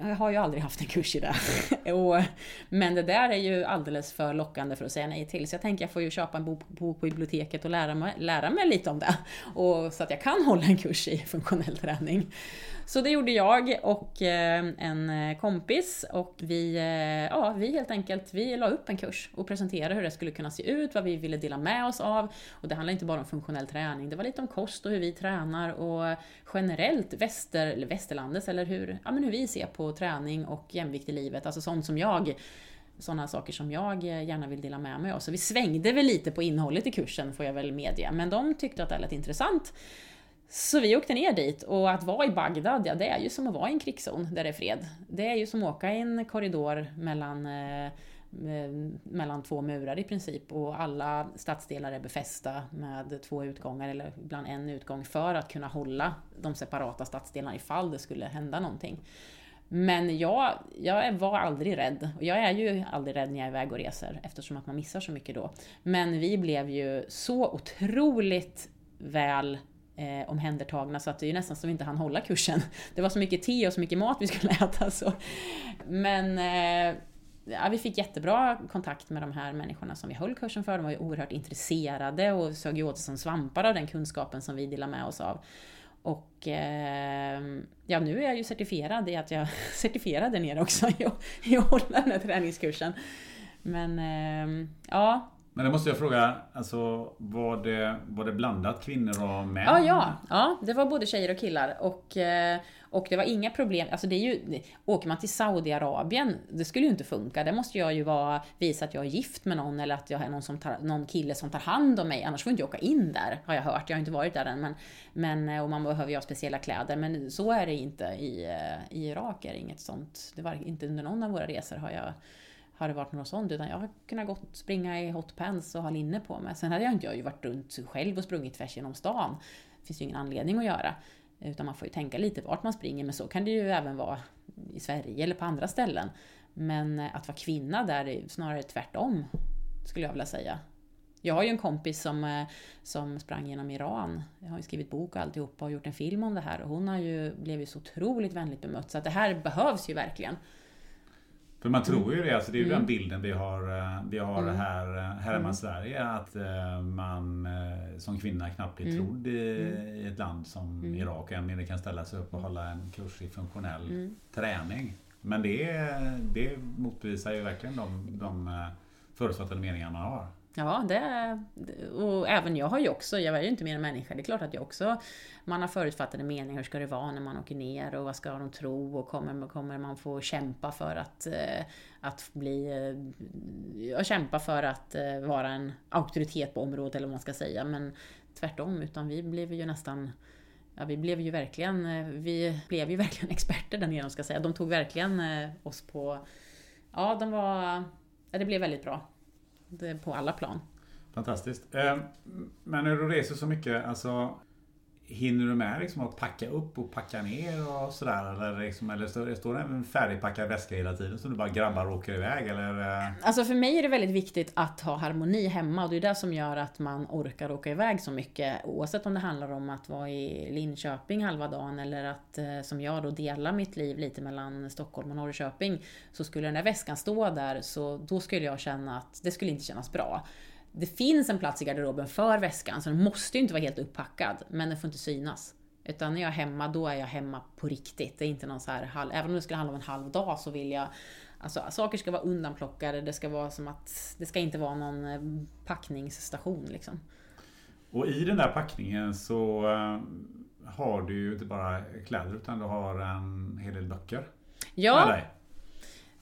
jag har ju aldrig haft en kurs i det. och, men det där är ju alldeles för lockande för att säga nej till. Så jag tänker jag får ju köpa en bok, på biblioteket och lära mig, lära mig lite om det. Och, så att jag kan hålla en kurs i funktionell träning. Så det gjorde jag och eh, en eh, kompis och vi, eh, ja, vi helt enkelt, vi la upp en kurs och presenterade hur det skulle kunna se ut, vad vi ville dela med oss av. Och det handlar inte bara om funktionell träning, det var lite om kost och hur vi tränar och generellt väster, eller västerlandets, eller hur, ja, men hur vi ser på träning och jämvikt i livet, alltså sånt som jag sådana saker som jag gärna vill dela med mig av. Så vi svängde väl lite på innehållet i kursen får jag väl medge, men de tyckte att det lät intressant. Så vi åkte ner dit och att vara i Bagdad, ja det är ju som att vara i en krigszon där det är fred. Det är ju som att åka i en korridor mellan, eh, eh mellan två murar i princip och alla stadsdelar är befästa med två utgångar eller ibland en utgång för att kunna hålla de separata stadsdelarna ifall det skulle hända någonting. Men jag, jag var aldrig rädd. Och jag är ju aldrig rädd när jag är iväg och reser eftersom att man missar så mycket då. Men vi blev ju så otroligt väl eh, omhändertagna så att det är ju nästan som vi inte hann hålla kursen. Det var så mycket te och så mycket mat vi skulle äta. Så. Men eh, ja, vi fick jättebra kontakt med de här människorna som vi höll kursen för. De var ju oerhört intresserade och sög åt sig som svampar av den kunskapen som vi delade med oss av. Och eh, ja, nu är jag ju certifierad i att jag certifierade ner också i att, i att hålla den här träningskursen. Men eh, ja, men det måste jag fråga, alltså var det, var det blandat kvinnor och män? Ja, ja, ja, det var både tjejer och killar. Och, eh, och det var inga problem. Alltså det är ju, åker man till Saudiarabien, det skulle ju inte funka. Där måste jag ju vara, visa att jag är gift med någon eller att jag är någon, som tar, någon kille som tar hand om mig. Annars får jag inte åka in där, har jag hört. Jag har inte varit där än. Men, men, och man behöver ju ha speciella kläder. Men så är det inte i, eh, i Irak. Är det inget sånt. Det var inte under någon av våra resor har jag har det varit något sånt, utan jag har kunnat gått, springa i hotpants och ha linne på mig. Sen hade jag inte jag ju varit runt själv och sprungit tvärs genom stan. Det finns ju ingen anledning att göra. Utan man får ju tänka lite vart man springer, men så kan det ju även vara i Sverige eller på andra ställen. Men eh, att vara kvinna där är snarare tvärtom, skulle jag vilja säga. Jag har ju en kompis som, eh, som sprang genom Iran. Jag har ju skrivit bok och alltihopa och gjort en film om det här. Och hon har ju blivit så otroligt vänligt bemött. Så att det här behövs ju verkligen. För man tror ju det, alltså det är ju mm. den bilden vi har, eh, vi har mm. här, eh, här hemma mm. i Sverige. Att eh, man som kvinna knappt blir mm. trodd i, mm. i ett land som mm. Irak. Än mindre kan ställa sig upp och hålla en kurs i funktionell träning. Men det, det motbevisar ju verkligen de, de förutfattade meningar man har. Ja, det, och även jag har ju också, jag är ju inte mer än människa, det är klart att jag också, man har förutfattade meningar, hur ska det vara när man åker ner? Och vad ska de tro? Och kommer, kommer man få kämpa för att, eh, att bli, eh, ja, kämpa för att eh, vara en auktoritet på området eller vad man ska säga, men tvärtom, utan vi blev ju nästan Ja, vi blev ju verkligen, vi blev ju verkligen experter där nere, ska säga. De tog verkligen oss på, ja, de var, ja, det blev väldigt bra på alla plan. Fantastiskt. Ehm, men när du reser så mycket, alltså Hinner du med liksom att packa upp och packa ner och sådär? Eller, liksom, eller står, står det en färdigpackad väska hela tiden som du bara grabbar och åker iväg? Eller? Eh? Alltså för mig är det väldigt viktigt att ha harmoni hemma och det är det som gör att man orkar åka iväg så mycket. Oavsett om det handlar om att vara i Linköping halva dagen eller att eh, som jag då dela mitt liv lite mellan Stockholm och Norrköping. Så skulle den där väskan stå där så då skulle jag känna att det skulle inte kännas bra det finns en plats i garderoben för väskan, så den måste ju inte vara helt uppackad, men den får inte synas. Utan när jag är hemma, då är jag hemma på riktigt. Det är inte någon så här, även om det skulle handla om en halv dag så vill jag Alltså saker ska vara undanplockade, det ska vara som att det ska inte vara någon eh, packningsstation liksom. Och i den där packningen så eh, har du ju inte bara kläder utan du har en hel del böcker. Ja,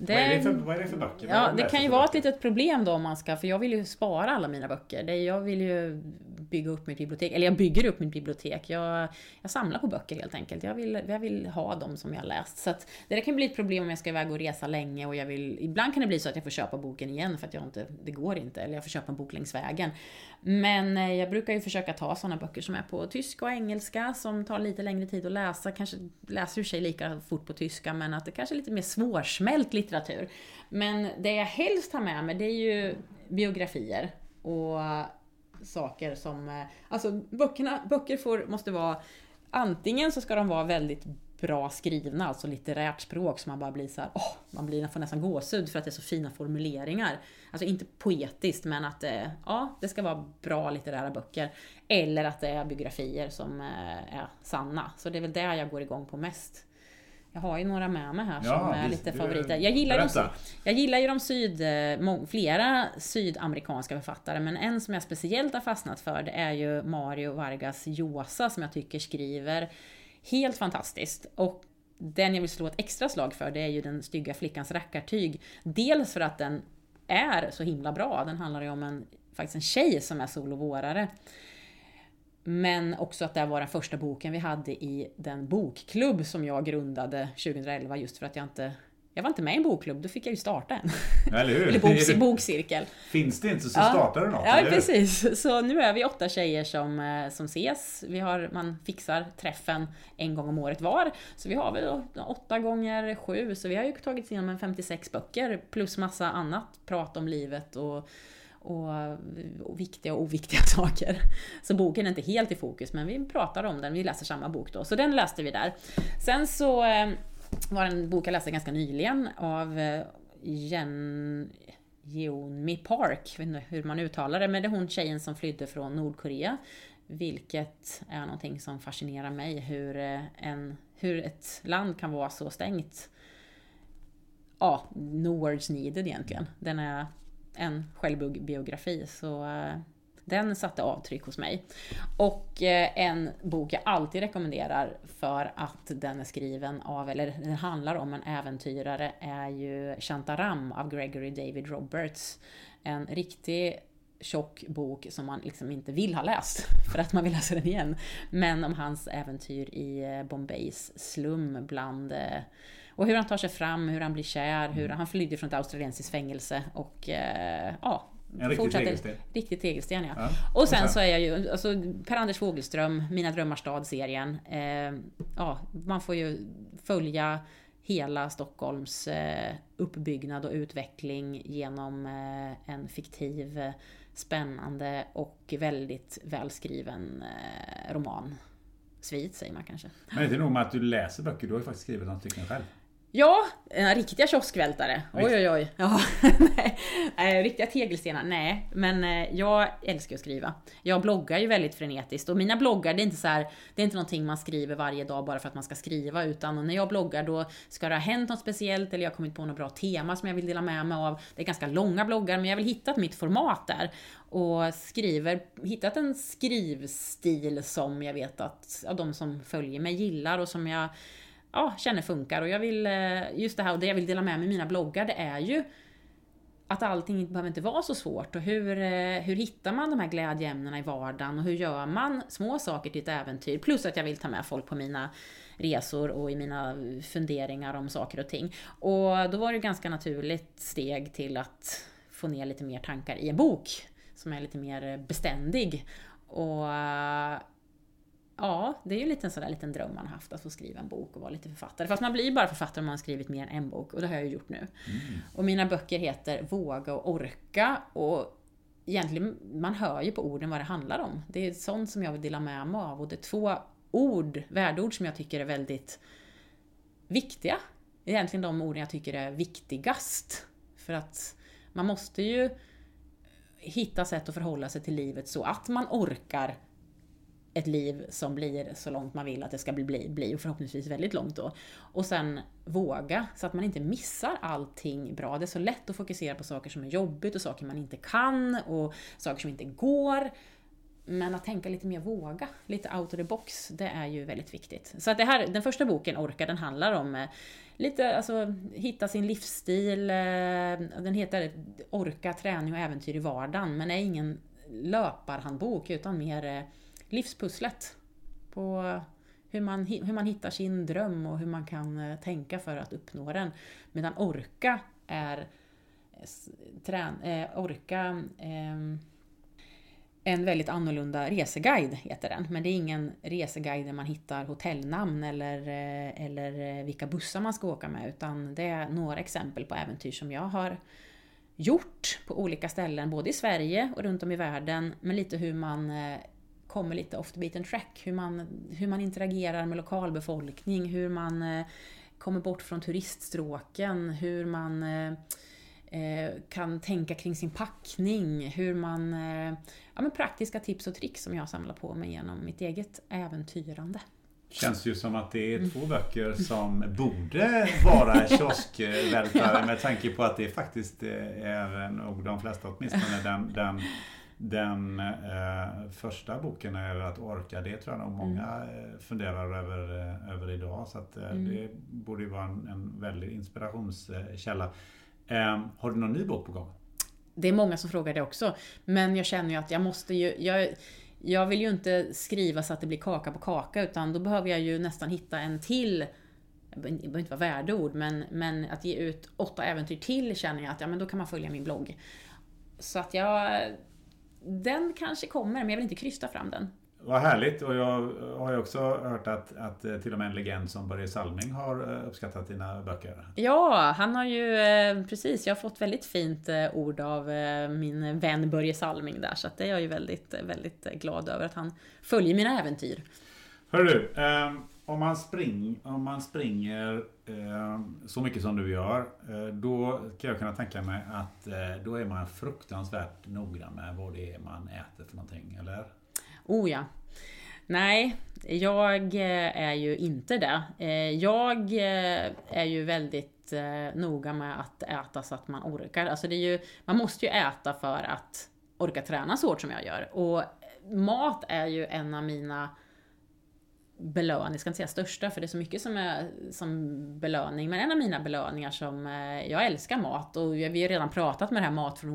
det, vad, är det för, vad är det för böcker? Ja, det kan ju vara ett litet problem då om man ska, för jag vill ju spara alla mina böcker. Det, jag vill ju bygga upp mitt bibliotek, eller jag bygger upp mitt bibliotek. Jag, jag samlar på böcker helt enkelt. Jag vill, jag vill ha dem som jag har läst. Så att, det där kan bli ett problem om jag ska iväg och resa länge och jag vill, ibland kan det bli så att jag får köpa boken igen för att jag inte, det går inte, eller jag får köpa en bok längs vägen. Men eh, jag brukar ju försöka ta sådana böcker som är på tyska och engelska som tar lite längre tid att läsa. Kanske läser i sig lika fort på tyska men att det kanske är lite mer svårsmält litteratur. Men det jag helst har med mig det är ju biografier och saker som... Eh, alltså böckerna, böcker får, måste vara... Antingen så ska de vara väldigt bra skrivna, alltså litterärt språk som man bara blir så här, åh, man blir, får nästan gåshud för att det är så fina formuleringar. Alltså inte poetiskt, men att det, ja, det ska vara bra litterära böcker. Eller att det är biografier som eh, är sanna. Så det är väl det jag går igång på mest. Jag har ju några med mig här Ja, som är visst, lite favoriter. Jag gillar, de, jag gillar ju de syd, flera sydamerikanska författare, men en som jag speciellt har fastnat för det är ju Mario Vargas Llosa som jag tycker skriver helt fantastiskt. Och den jag vill slå ett extra slag för det är ju Den stygga flickans rackartyg. Dels för att den är så himla bra. Den handlar ju om en, faktiskt en tjej som är solovårare. Men också att det var den första boken vi hade i den bokklubb som jag grundade 2011 just för att jag inte jag var inte med i en bokklubb, då fick jag ju starta en. Eller hur? Eller boks, bokcirkel. Finns det inte så Ja. startar du något. Ja, precis. Så nu är vi åtta tjejer som, eh, som ses. Vi har, man fixar träffen en gång om året var. Så vi har väl åtta gånger sju, så vi har ju tagit igenom en 56 böcker plus massa annat prat om livet och, och, och viktiga och oviktiga saker. Så boken är inte helt i fokus, men vi pratar om den. Vi läser samma bok då, så den läste vi där. Sen så eh, var det en bok jag läste ganska nyligen av eh, Jen... Jeonmi Park, jag vet inte hur man uttalar det, men det är hon tjejen som flydde från Nordkorea. Vilket är någonting som fascinerar mig, hur, eh, en, hur ett land kan vara så stängt. Ja, no words needed egentligen. Den är en självbiografi, så eh, den satte avtryck hos mig. Och eh, en bok jag alltid rekommenderar för att den är skriven av, eller den handlar om en äventyrare, är ju Shantaram av Gregory David Roberts. En riktig tjock bok som man liksom inte vill ha läst för att man vill läsa den igen. Men om hans äventyr i eh, Bombays slum bland eh, och hur han tar sig fram, hur han blir kär, hur han flydde från ett australiensiskt fängelse och eh, ja, En riktig tegelsten. Riktig tegelsten ja. Ja, Och och sen så är jag ju, alltså Per-Anders Fogelström, Mina drömmars stad-serien. Eh, ja, man får ju följa hela Stockholms eh, uppbyggnad och utveckling genom eh, en fiktiv, spännande och väldigt välskriven eh, roman. Svit säger man kanske. Men inte nog med att du läser böcker, du har ju faktiskt skrivit några stycken själv. Ja, riktiga kioskvältare. Oj, oj, oj. Ja, nej. Nej, riktiga tegelstenar, nej. Men eh, jag älskar att skriva. Jag bloggar ju väldigt frenetiskt och mina bloggar, det är inte så här, det är inte någonting man skriver varje dag bara för att man ska skriva, utan när jag bloggar då ska det ha hänt något speciellt eller jag har kommit på något bra tema som jag vill dela med mig av. Det är ganska långa bloggar, men jag vill hitta mitt format där och skriver, hittat en skrivstil som jag vet att ja, de som följer mig gillar och som jag ja, känner funkar. Och jag vill, eh, just det här, och det jag vill dela med mig i mina bloggar, det är ju att allting behöver inte vara så svårt. Och hur, eh, hur hittar man de här glädjeämnena i vardagen? Och hur gör man små saker till ett äventyr? Plus att jag vill ta med folk på mina resor och i mina funderingar om saker och ting. Och då var det ett ganska naturligt steg till att få ner lite mer tankar i en bok som är lite mer beständig. Och eh, Ja, det är ju lite en sån där liten dröm man haft, att få skriva en bok och vara lite författare. Fast man blir ju bara författare om man har skrivit mer än en bok, och det har jag ju gjort nu. Och mina böcker heter Våga och Orka, och egentligen, man hör ju på orden vad det handlar om. Det är sånt som jag vill dela med mig av, och det är två ord, värdeord som jag tycker är väldigt viktiga. Egentligen de orden jag tycker är viktigast. För att man måste ju hitta sätt att förhålla sig till livet så att man orkar ett liv som blir så långt man vill att det ska bli, bli och förhoppningsvis väldigt långt då. Och sen våga, så att man inte missar allting bra. Det är så lätt att fokusera på saker som är jobbigt och saker man inte kan och saker som inte går. Men att tänka lite mer våga, lite out of the box, det är ju väldigt viktigt. Så att det här, den första boken, Orka, den handlar om eh, lite, alltså hitta sin livsstil. Eh, den heter Orka, träning och äventyr i vardagen, men är ingen löparhandbok utan mer eh, livspusslet. På hur man, hur man hittar sin dröm och hur man kan eh, tänka för att uppnå den. Medan Orka är eh, trän, eh, Orka eh, en väldigt annorlunda reseguide heter den. Men det är ingen reseguide där man hittar hotellnamn eller, eh, eller eh, vilka bussar man ska åka med. Utan det är några exempel på äventyr som jag har gjort på olika ställen, både i Sverige och runt om i världen. Men lite hur man eh, kommer lite off the beaten track. Hur man, hur man interagerar med lokalbefolkning, hur man eh, kommer bort från turiststråken, hur man eh, eh, kan tänka kring sin packning, hur man... Eh, ja, men praktiska tips och tricks som jag samlar på mig genom mitt eget äventyrande. Känns ju som att det är två mm. böcker som borde vara kioskvältare med tanke på att det faktiskt är nog de flesta åtminstone den, den den eh, första boken är att orka. Det tror jag nog många mm. funderar över, eh, över idag. Så att, eh, mm. det borde ju vara en, en väldig inspirationskälla. Eh, har du någon ny bok på gång? Det är många som frågar det också. Men jag känner ju att jag måste ju... Jag, jag vill ju inte skriva så att det blir kaka på kaka utan då behöver jag ju nästan hitta en till det behöver inte vara värdeord, men, men att ge ut åtta äventyr till känner jag att ja, men då kan man följa min blogg. Så att jag den kanske kommer, men jag vill inte krysta fram den. Vad härligt och jag har ju också hört att, att eh, till och med en legend som Börje Salming har eh, uppskattat dina böcker. Ja, han har ju eh, precis, jag har fått väldigt fint ord av min vän Börje Salming där så att det är jag ju väldigt, väldigt glad över att han följer mina äventyr. Hör du, om man, spring, om man springer Eh, så mycket som du gör, eh, då kan jag kunna tänka mig att eh, då är man fruktansvärt noggrann med vad det är man äter för någonting, eller? Oh ja. Nej, jag är ju inte det. Jag är ju väldigt noga med att äta så att man orkar. Alltså det är ju, man måste ju äta för att orka träna så hårt som jag gör. Och mat är ju en av mina belöning, jag ska inte säga största för det är så mycket som är som belöning, men en av mina belöningar som, eh, jag älskar mat och vi har redan pratat med det här mat från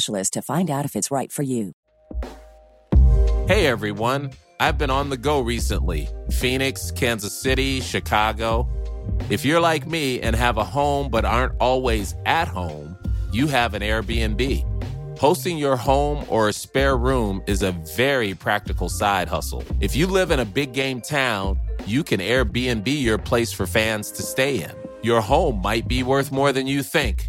specialist to find out if it's right for you. Hey everyone, I've been on the go recently Phoenix, Kansas City, Chicago. If you're like me and have a home but aren't always at home, you have an Airbnb. Hosting your home or a spare room is a very practical side hustle. If you live in a big game town, you can Airbnb your place for fans to stay in. Your home might be worth more than you think.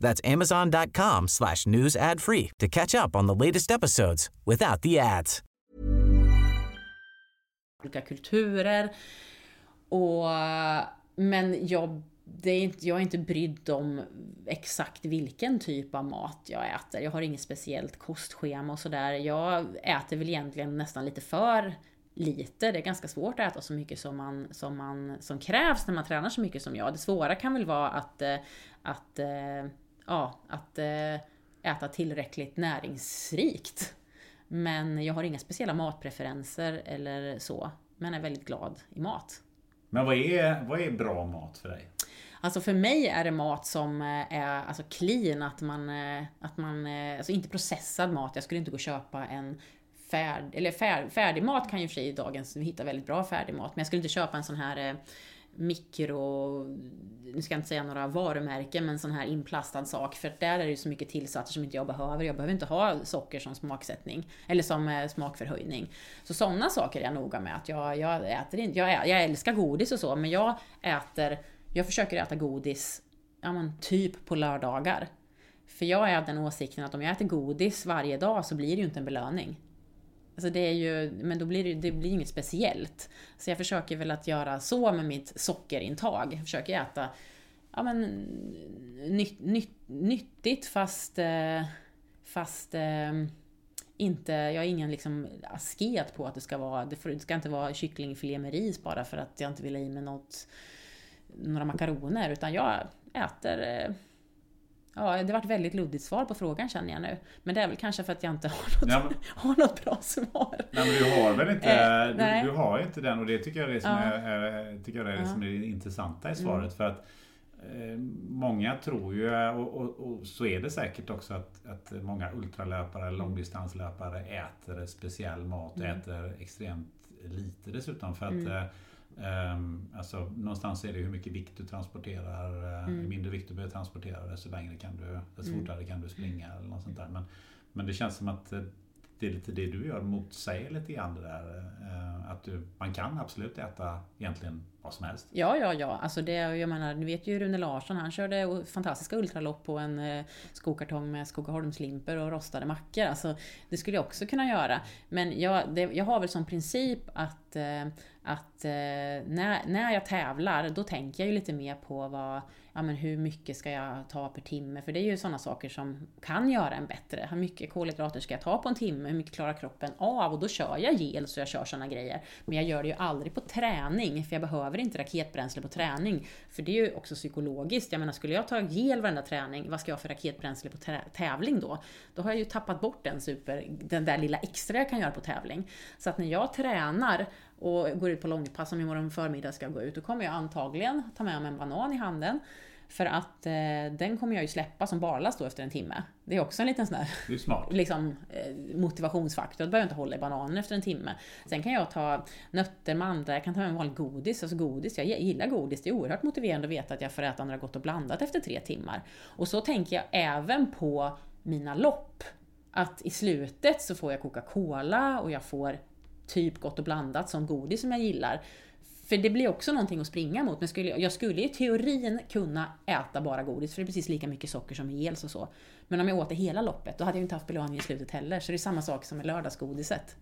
That's amazon.com slash news ad free to catch up on the latest episodes without the ads. Olika kulturer och men jag, det är inte, jag är inte brydd om exakt vilken typ av mat jag äter. Jag har inget speciellt kostschema och sådär. Jag äter väl egentligen nästan lite för lite. Det är ganska svårt att äta så mycket som, man, som, man, som krävs när man tränar så mycket som jag. Det svåra kan väl vara att, eh, att eh, ja, att eh, äta tillräckligt näringsrikt. Men jag har inga speciella matpreferenser eller så. Men är väldigt glad i mat. Men vad är, vad är bra mat för dig? Alltså för mig är det mat som eh, är alltså clean, att man, eh, att man, alltså inte processad mat. Jag skulle inte gå och köpa en färd, eller färd, färdig mat kan ju för sig i dagens, vi hittar väldigt bra färdig mat, men jag skulle inte köpa en sån här mikro, nu ska jag inte säga några varumärken, men sån här inplastad sak. För där är det ju så mycket tillsatser som inte jag behöver. Jag behöver inte ha socker som smaksättning, eller som eh, smakförhöjning. Så sådana saker är jag noga med. Att jag, jag äter inte, jag, jag älskar godis och så, men jag äter, jag försöker äta godis, ja men typ på lördagar. För jag är av den åsikten att om jag äter godis varje dag så blir det ju inte en belöning. Alltså det är ju, men då blir det, det blir inget speciellt. Så jag försöker väl att göra så med mitt sockerintag. Jag försöker äta ja, men, nytt, nytt, nyttigt fast, eh, fast eh, inte, jag är ingen liksom asket på att det ska vara, det ska inte vara kycklingfilé med ris bara för att jag inte vill ha i mig något, några makaroner. Utan jag äter eh, Ja, det var ett väldigt luddigt svar på frågan känner jag nu. Men det är väl kanske för att jag inte har något, ja, men, har något bra svar. Nej, men du har väl inte, eh, du, du, har inte den och det tycker jag är det som, ja. är, tycker jag är, det, som är det intressanta i svaret. Mm. För att eh, Många tror ju, och, och, och, så är det säkert också, att, att många ultralöpare, långdistanslöpare äter speciell mat och mm. äter extremt lite dessutom. För att mm eh, Um, alltså, någonstans är det hur mycket vikt du transporterar. Uh, mm. Ju mindre vikt du behöver transportera desto längre kan du, desto mm. fortare kan du springa eller något sånt där. Men, men det känns som att eh, det är lite det du gör motsäger lite grann det där. Uh, att du, man kan absolut äta egentligen vad som helst. Ja, ja, ja. Alltså det, jag menar, ni vet ju Rune Larsson, han körde fantastiska ultralopp på en eh, skokartong med Skogaholmslimper och rostade mackor. Alltså, det skulle jag också kunna göra. Men jag, det, jag har väl som princip att, eh, att eh, när, när jag tävlar, då tänker jag ju lite mer på vad, ja, men hur mycket ska jag ta per timme? För det är ju sådana saker som kan göra en bättre. Hur mycket kolhydrater ska jag ta på en timme? Hur mycket klarar kroppen av? Och då kör jag gel så jag kör sådana grejer. Men jag gör det ju aldrig på träning, för jag behöver inte raketbränsle på träning. För det är ju också psykologiskt. Jag menar, skulle jag ta gel varenda träning, vad ska jag ha för raketbränsle på tävling då? Då har jag ju tappat bort den super, den där lilla extra jag kan göra på tävling. Så att när jag tränar och går ut på långpass, som imorgon förmiddag ska jag gå ut, då kommer jag antagligen ta med mig en banan i handen. För att eh, den kommer jag ju släppa som barlast då efter en timme. Det är också en liten sån där det är smart. Liksom, eh, motivationsfaktor. Då behöver jag inte hålla i bananen efter en timme. Sen kan jag ta nötter, mandlar, jag kan ta med en vanlig godis. Alltså godis, jag gillar godis. Det är oerhört motiverande att veta att jag får äta några gott och blandat efter tre timmar. Och så tänker jag även på mina lopp. Att i slutet så får jag Coca-Cola och jag får typ gott och blandat som godis som jag gillar. För det blir också någonting att springa mot. Men skulle, jag skulle i teorin kunna äta bara godis, för det är precis lika mycket socker som i och så. Men om jag åt det hela loppet, då hade jag inte haft belöning i slutet heller. Så det är samma sak som med lördagsgodiset.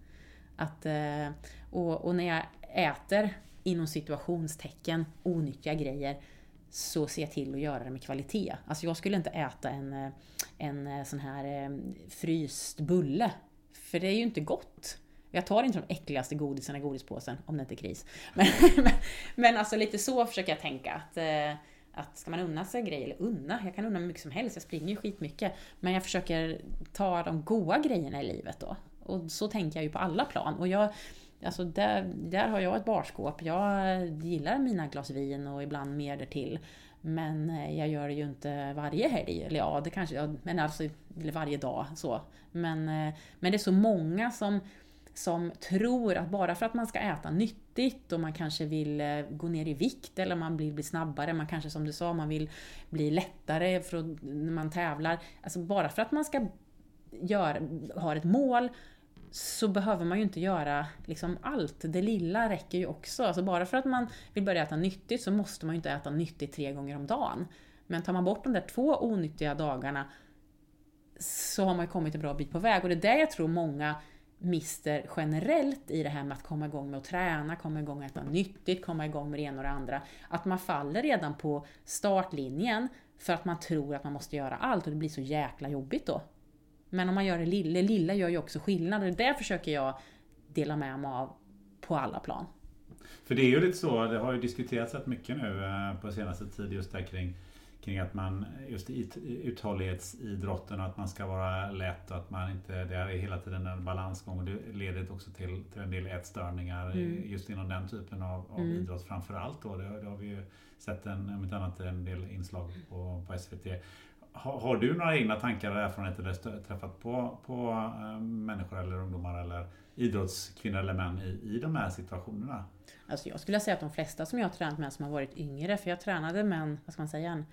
Att, eh, och, och när jag äter, inom situationstecken, onyttiga grejer, så ser jag till att göra det med kvalitet. Alltså jag skulle inte äta en, eh, en eh, sån här fryst bulle. För det är ju inte gott. Jag tar inte de äckligaste godisarna i godispåsen, om det inte är kris. Men, men, men alltså lite så försöker jag tänka. Att, eh, att ska man unna sig grejer, eller unna, jag kan unna mig mycket som helst, jag springer ju skitmycket. Men jag försöker ta de goda grejerna i livet då. Och så tänker jag ju på alla plan. Och jag, alltså där, där har jag ett barskåp. Jag gillar mina glas vin och ibland mer därtill. Men eh, jag gör det ju inte varje helg. Eller ja, det kanske, men alltså varje dag så. Men, eh, men det är så många som som tror att bara för att man ska äta nyttigt och man kanske vill eh, gå ner i vikt eller man vill bli snabbare, man kanske som du sa, man vill bli lättare för att, när man tävlar. Alltså bara för att man ska gör, har ett mål så behöver man ju inte göra liksom allt. Det lilla räcker ju också. Alltså bara för att man vill börja äta nyttigt så måste man ju inte äta nyttigt tre gånger om dagen. Men tar man bort de där två onyttiga dagarna så har man ju kommit en bra bit på väg. Och det är det jag tror många mister generellt i det här med att komma igång med att träna, komma igång med att äta nyttigt, komma igång med det ena och det andra. Att man faller redan på startlinjen för att man tror att man måste göra allt och det blir så jäkla jobbigt då. Men om man gör det lilla, det lilla gör ju också skillnad och det försöker jag dela med mig av på alla plan. För det är ju lite så, det har ju diskuterats rätt mycket nu eh, på senaste tid just där kring kring att man just i uthållighetsidrotten att man ska vara lätt och att man inte, det är hela tiden en balansgång och det leder också till, till en del ätstörningar mm. just inom den typen av, av mm. idrott framförallt då. Det, det, har vi ju sett en, om inte annat en del inslag på, på SVT. har, har, du några egna tankar och erfarenheter eller träffat på, på äh, människor eller ungdomar eller idrottskvinnor eller män i, i de här situationerna? Alltså jag skulle säga att de flesta som jag har tränat med som har varit yngre, för jag tränade en, vad ska man säga, en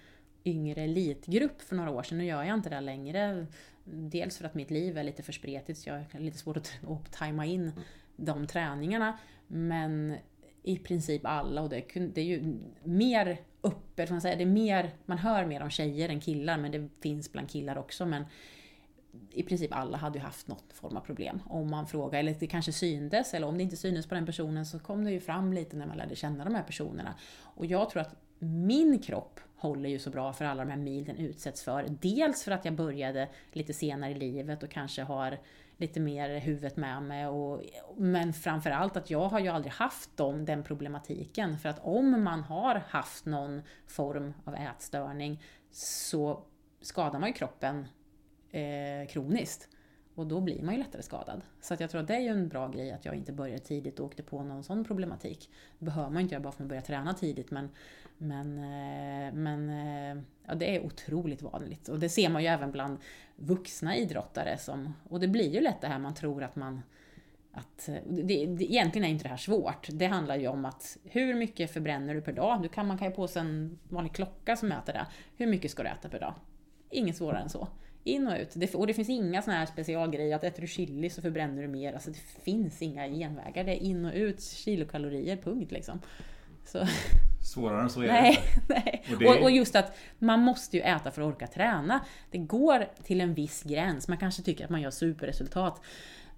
yngre elitgrupp för några år sedan. Nu gör jag inte det längre. Dels för att mitt liv är lite för spretigt så jag har lite svårt att, att tajma in de träningarna. Men i princip alla och det, det är ju mer öppet, man säga. Det är mer, man hör mer om tjejer än killar men det finns bland killar också. Men i princip alla hade ju haft något form av problem. Om man frågar, eller det kanske syntes, eller om det inte syntes på den personen så kom det ju fram lite när man lärde känna de här personerna. Och jag tror att min kropp håller ju så bra för alla de här mil den utsätts för. Dels för att jag började lite senare i livet och kanske har lite mer huvudet med mig. Och, men framförallt att jag har ju aldrig haft dem, den problematiken. För att om man har haft någon form av ätstörning så skadar man ju kroppen eh, kroniskt. Och då blir man ju lättare skadad. Så att jag tror att det är ju en bra grej att jag inte började tidigt och åkte på någon sån problematik. Det behöver man inte göra bara för att man börjar träna tidigt men, men, eh, men eh, ja, det är otroligt vanligt. Och det ser man ju även bland vuxna idrottare. Som, och det blir ju lätt det här man tror att man att, det, det, egentligen är inte det här svårt. Det handlar ju om att hur mycket förbränner du per dag? Du kan, man kan ju på sig en vanlig klocka som mäter det. Hur mycket ska du äta per dag? Inget svårare än så. In och ut. Det, och det finns inga såna här specialgrejer att äter du chili så förbränner du mer. Alltså det finns inga genvägar. Det är in och ut kilokalorier, punkt liksom. Så. Svårare än så är det nej, nej. Och, det... och, och, just att man måste ju äta för att orka träna. Det går till en viss gräns. Man kanske tycker att man gör superresultat.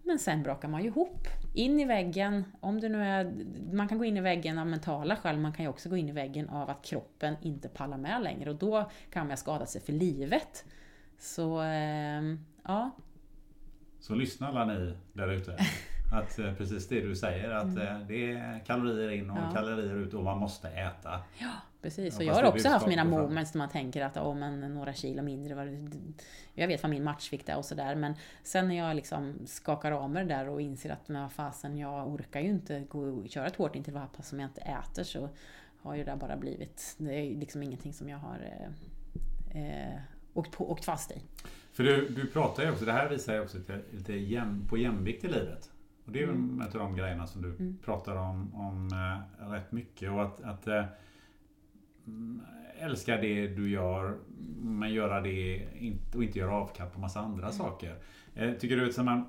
Men sen brakar man ju ihop. In i väggen, om det nu är... Man kan gå in i väggen av mentala skäl, man kan ju också gå in i väggen av att kroppen inte pallar med längre och då kan man skada sig för livet. Så, eh, ja. Så lyssna alla ni där ute. Att eh, precis det du säger att mm. Eh, det är kalorier in och ja. kalorier ut och man måste äta. Ja, precis. Och jag har också haft mina moments där man tänker att oh, men några kilo mindre. Var Jag vet vad min matchvikt är och sådär. Men sen när jag liksom skakar av mig det där och inser att men fasen, jag orkar ju inte gå köra ett hårt intervallpass som jag inte äter. Så har ju det bara blivit, det är liksom ingenting som jag har eh, eh åkt, på, åkt fast i. För du, du pratar ju också, det här visar ju också lite, lite jäm, på jämvikt i livet. Och det är mm. en av de grejerna som du mm. pratar om, om äh, rätt mycket. Och att, att äh, älska det du gör, men göra det och inte göra avkall på massa andra mm. saker. Äh, tycker du att, man,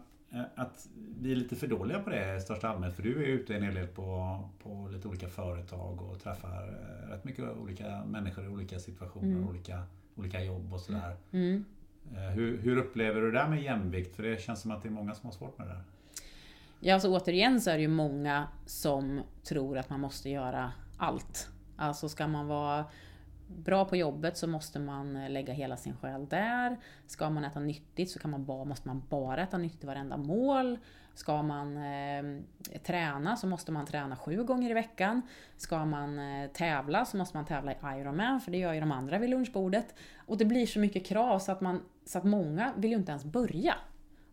att vi är lite för dåliga på det i största allmänhet? För du är ute en hel del på, på lite olika företag och träffar rätt mycket olika människor i olika situationer. Mm. Olika olika jobb och sådär. Mm. Hur, hur, upplever du det där med jämvikt? För det känns som att det är många som har svårt med det. Ja, alltså återigen så är det ju många som tror att man måste göra allt. Alltså ska man vara bra på jobbet så måste man eh, lägga hela sin själ där. Ska man äta nyttigt så kan man bara, måste man bara äta nyttigt i varenda mål. Ska man eh, träna så måste man träna sju gånger i veckan. Ska man eh, tävla så måste man tävla i Ironman, för det gör ju de andra vid lunchbordet. Och det blir så mycket krav så att, man, så att många vill ju inte ens börja.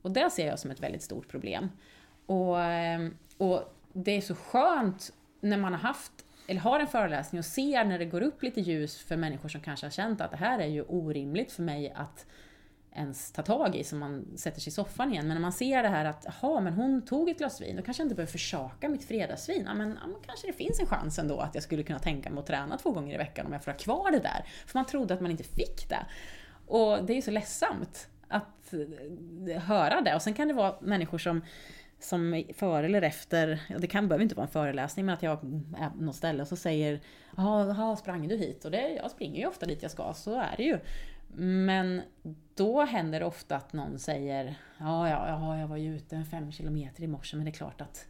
Och det ser jag som ett väldigt stort problem. Och, ehm, och det är så skönt när man har haft eller har en föreläsning och ser när det går upp lite ljus för människor som kanske har känt att det här är ju orimligt för mig att ens ta tag i så man sätter sig i soffan igen. Men när man ser det här att, jaha, men hon tog ett glas vin, då kanske jag inte behöver försaka mitt fredagsvin. Ja, men, ja, men kanske det finns en chans ändå att jag skulle kunna tänka mig att träna två gånger i veckan om jag får ha kvar det där. För man trodde att man inte fick det. Och det är ju så ledsamt att eh, höra det. Och sen kan det vara människor som som före eller efter, det kan, behöver inte vara en föreläsning, men att jag är på något ställe och så säger Jaha, sprang du hit? Och det, jag springer ju ofta dit jag ska, så är det ju. Men då händer det ofta att någon säger ja, ja, ja jag var ju ute fem kilometer i morse men det är klart att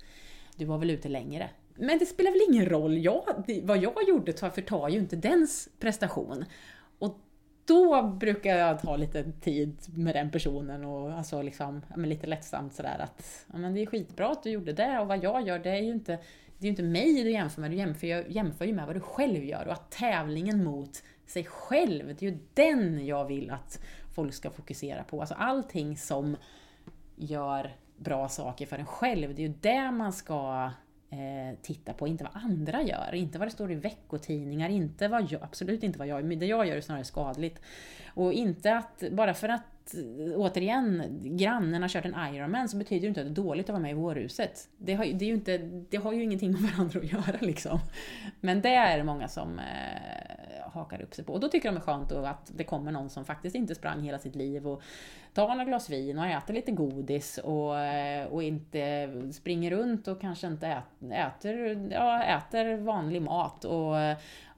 du var väl ute längre. Men det spelar väl ingen roll, jag, vad jag gjorde förtar ju inte dens prestation. Då brukar jag ta lite tid med den personen och alltså liksom, ja, lite lättsamt sådär att ja, men det är skitbra att du gjorde det och vad jag gör det är ju inte, det är inte mig du jämför med, du jämför, jämför ju med vad du själv gör och att tävlingen mot sig själv. Det är ju den jag vill att folk ska fokusera på. Alltså allting som gör bra saker för en själv, det är ju det man ska eh, titta på, inte vad andra gör, inte vad det står i veckotidningar, inte vad jag, absolut inte vad jag, gör, det jag gör är snarare skadligt. Och inte att, bara för att återigen, grannen har kört en Ironman så betyder det inte att det är dåligt att vara med i vårhuset. Det har, det är ju inte, det har ju ingenting med varandra att göra liksom. Men det är det många som eh, hakar upp sig på. Och då tycker de det är skönt att det kommer någon som faktiskt inte sprang hela sitt liv och tar några glas vin och äter lite godis och, eh, och inte springer runt och kanske inte äter, ja, äter vanlig mat och,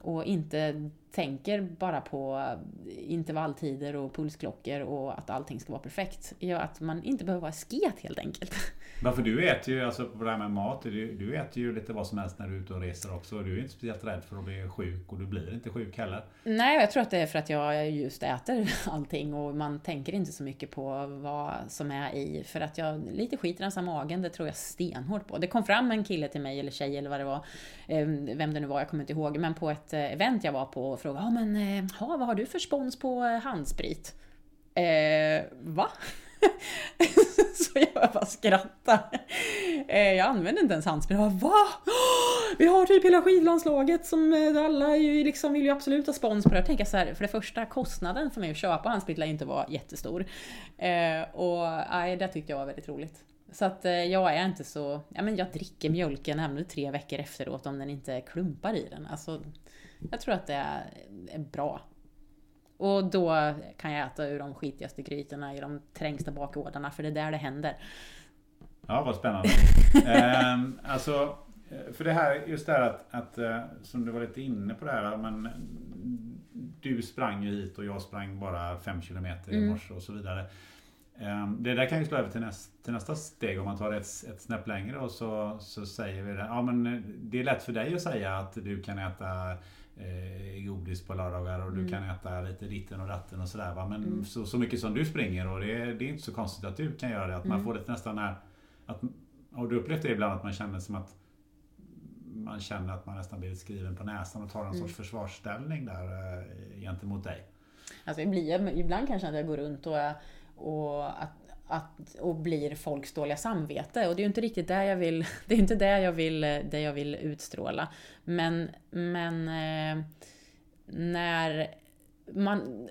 och inte tänker bara på intervalltider och pulsklockor och att allting ska vara perfekt. Gör att man inte behöver vara sket helt enkelt. Varför du äter ju, alltså på det här med mat, du, du äter ju lite vad som helst när du är ute och reser också. Du är inte speciellt rädd för att bli sjuk och du blir inte sjuk heller. Nej, jag tror att det är för att jag just äter allting och man tänker inte så mycket på vad som är i. För att jag lite skiter i magen, det tror jag stenhårt på. Det kom fram en kille till mig, eller tjej eller vad det var, eh, vem det nu var, jag kommer inte ihåg, men på ett eh, event jag var på och ja men, eh, ja, vad har du för spons på eh, handsprit? Eh, va? så jag bara skrattar. Eh, jag använder inte ens handsprit. Jag bara, va? Vi har typ hela skidlandslaget som eh, alla alla liksom vill ju absolut ha spons på det. Jag tänker så här, för det första kostnaden för mig att köpa handsprit lär inte vara jättestor. Eh, och nej, det tyckte jag var väldigt roligt. Så att jag är inte så, ja men jag dricker mjölken även tre veckor efteråt om den inte klumpar i den. Alltså, jag tror att det är bra. Och då kan jag äta ur de skitigaste grytorna i de trängsta bakgårdarna för det är där det händer. Ja, vad spännande. ehm, alltså, för det här, just det här att, att, eh, som du var lite inne på det här, men du sprang ju hit och jag sprang bara 5 km i mm. morse och så vidare. Ehm, det där kan ju slå över till, näst, till nästa steg om man tar ett, ett snäpp längre och så, så säger vi det. Ja men det är lätt för dig att säga att du kan äta eh, godis på lördagar och mm. du kan äta lite ditten och datten och sådär. Men mm. så, så mycket som du springer och det, det är inte så konstigt att du kan göra det. Att man mm. får det nästan här... Att, har du upplevt det ibland att man känner som att man känner att man nästan blir skriven på näsan och tar en mm. sorts försvarsställning där eh, gentemot dig? Alltså ibland kanske att jag går runt och, och att att, och blir folks dåliga samvete. Och det är ju inte riktigt det jag vill, det är inte det jag vill, eh, det jag vill utstråla. Men, men eh, när, man,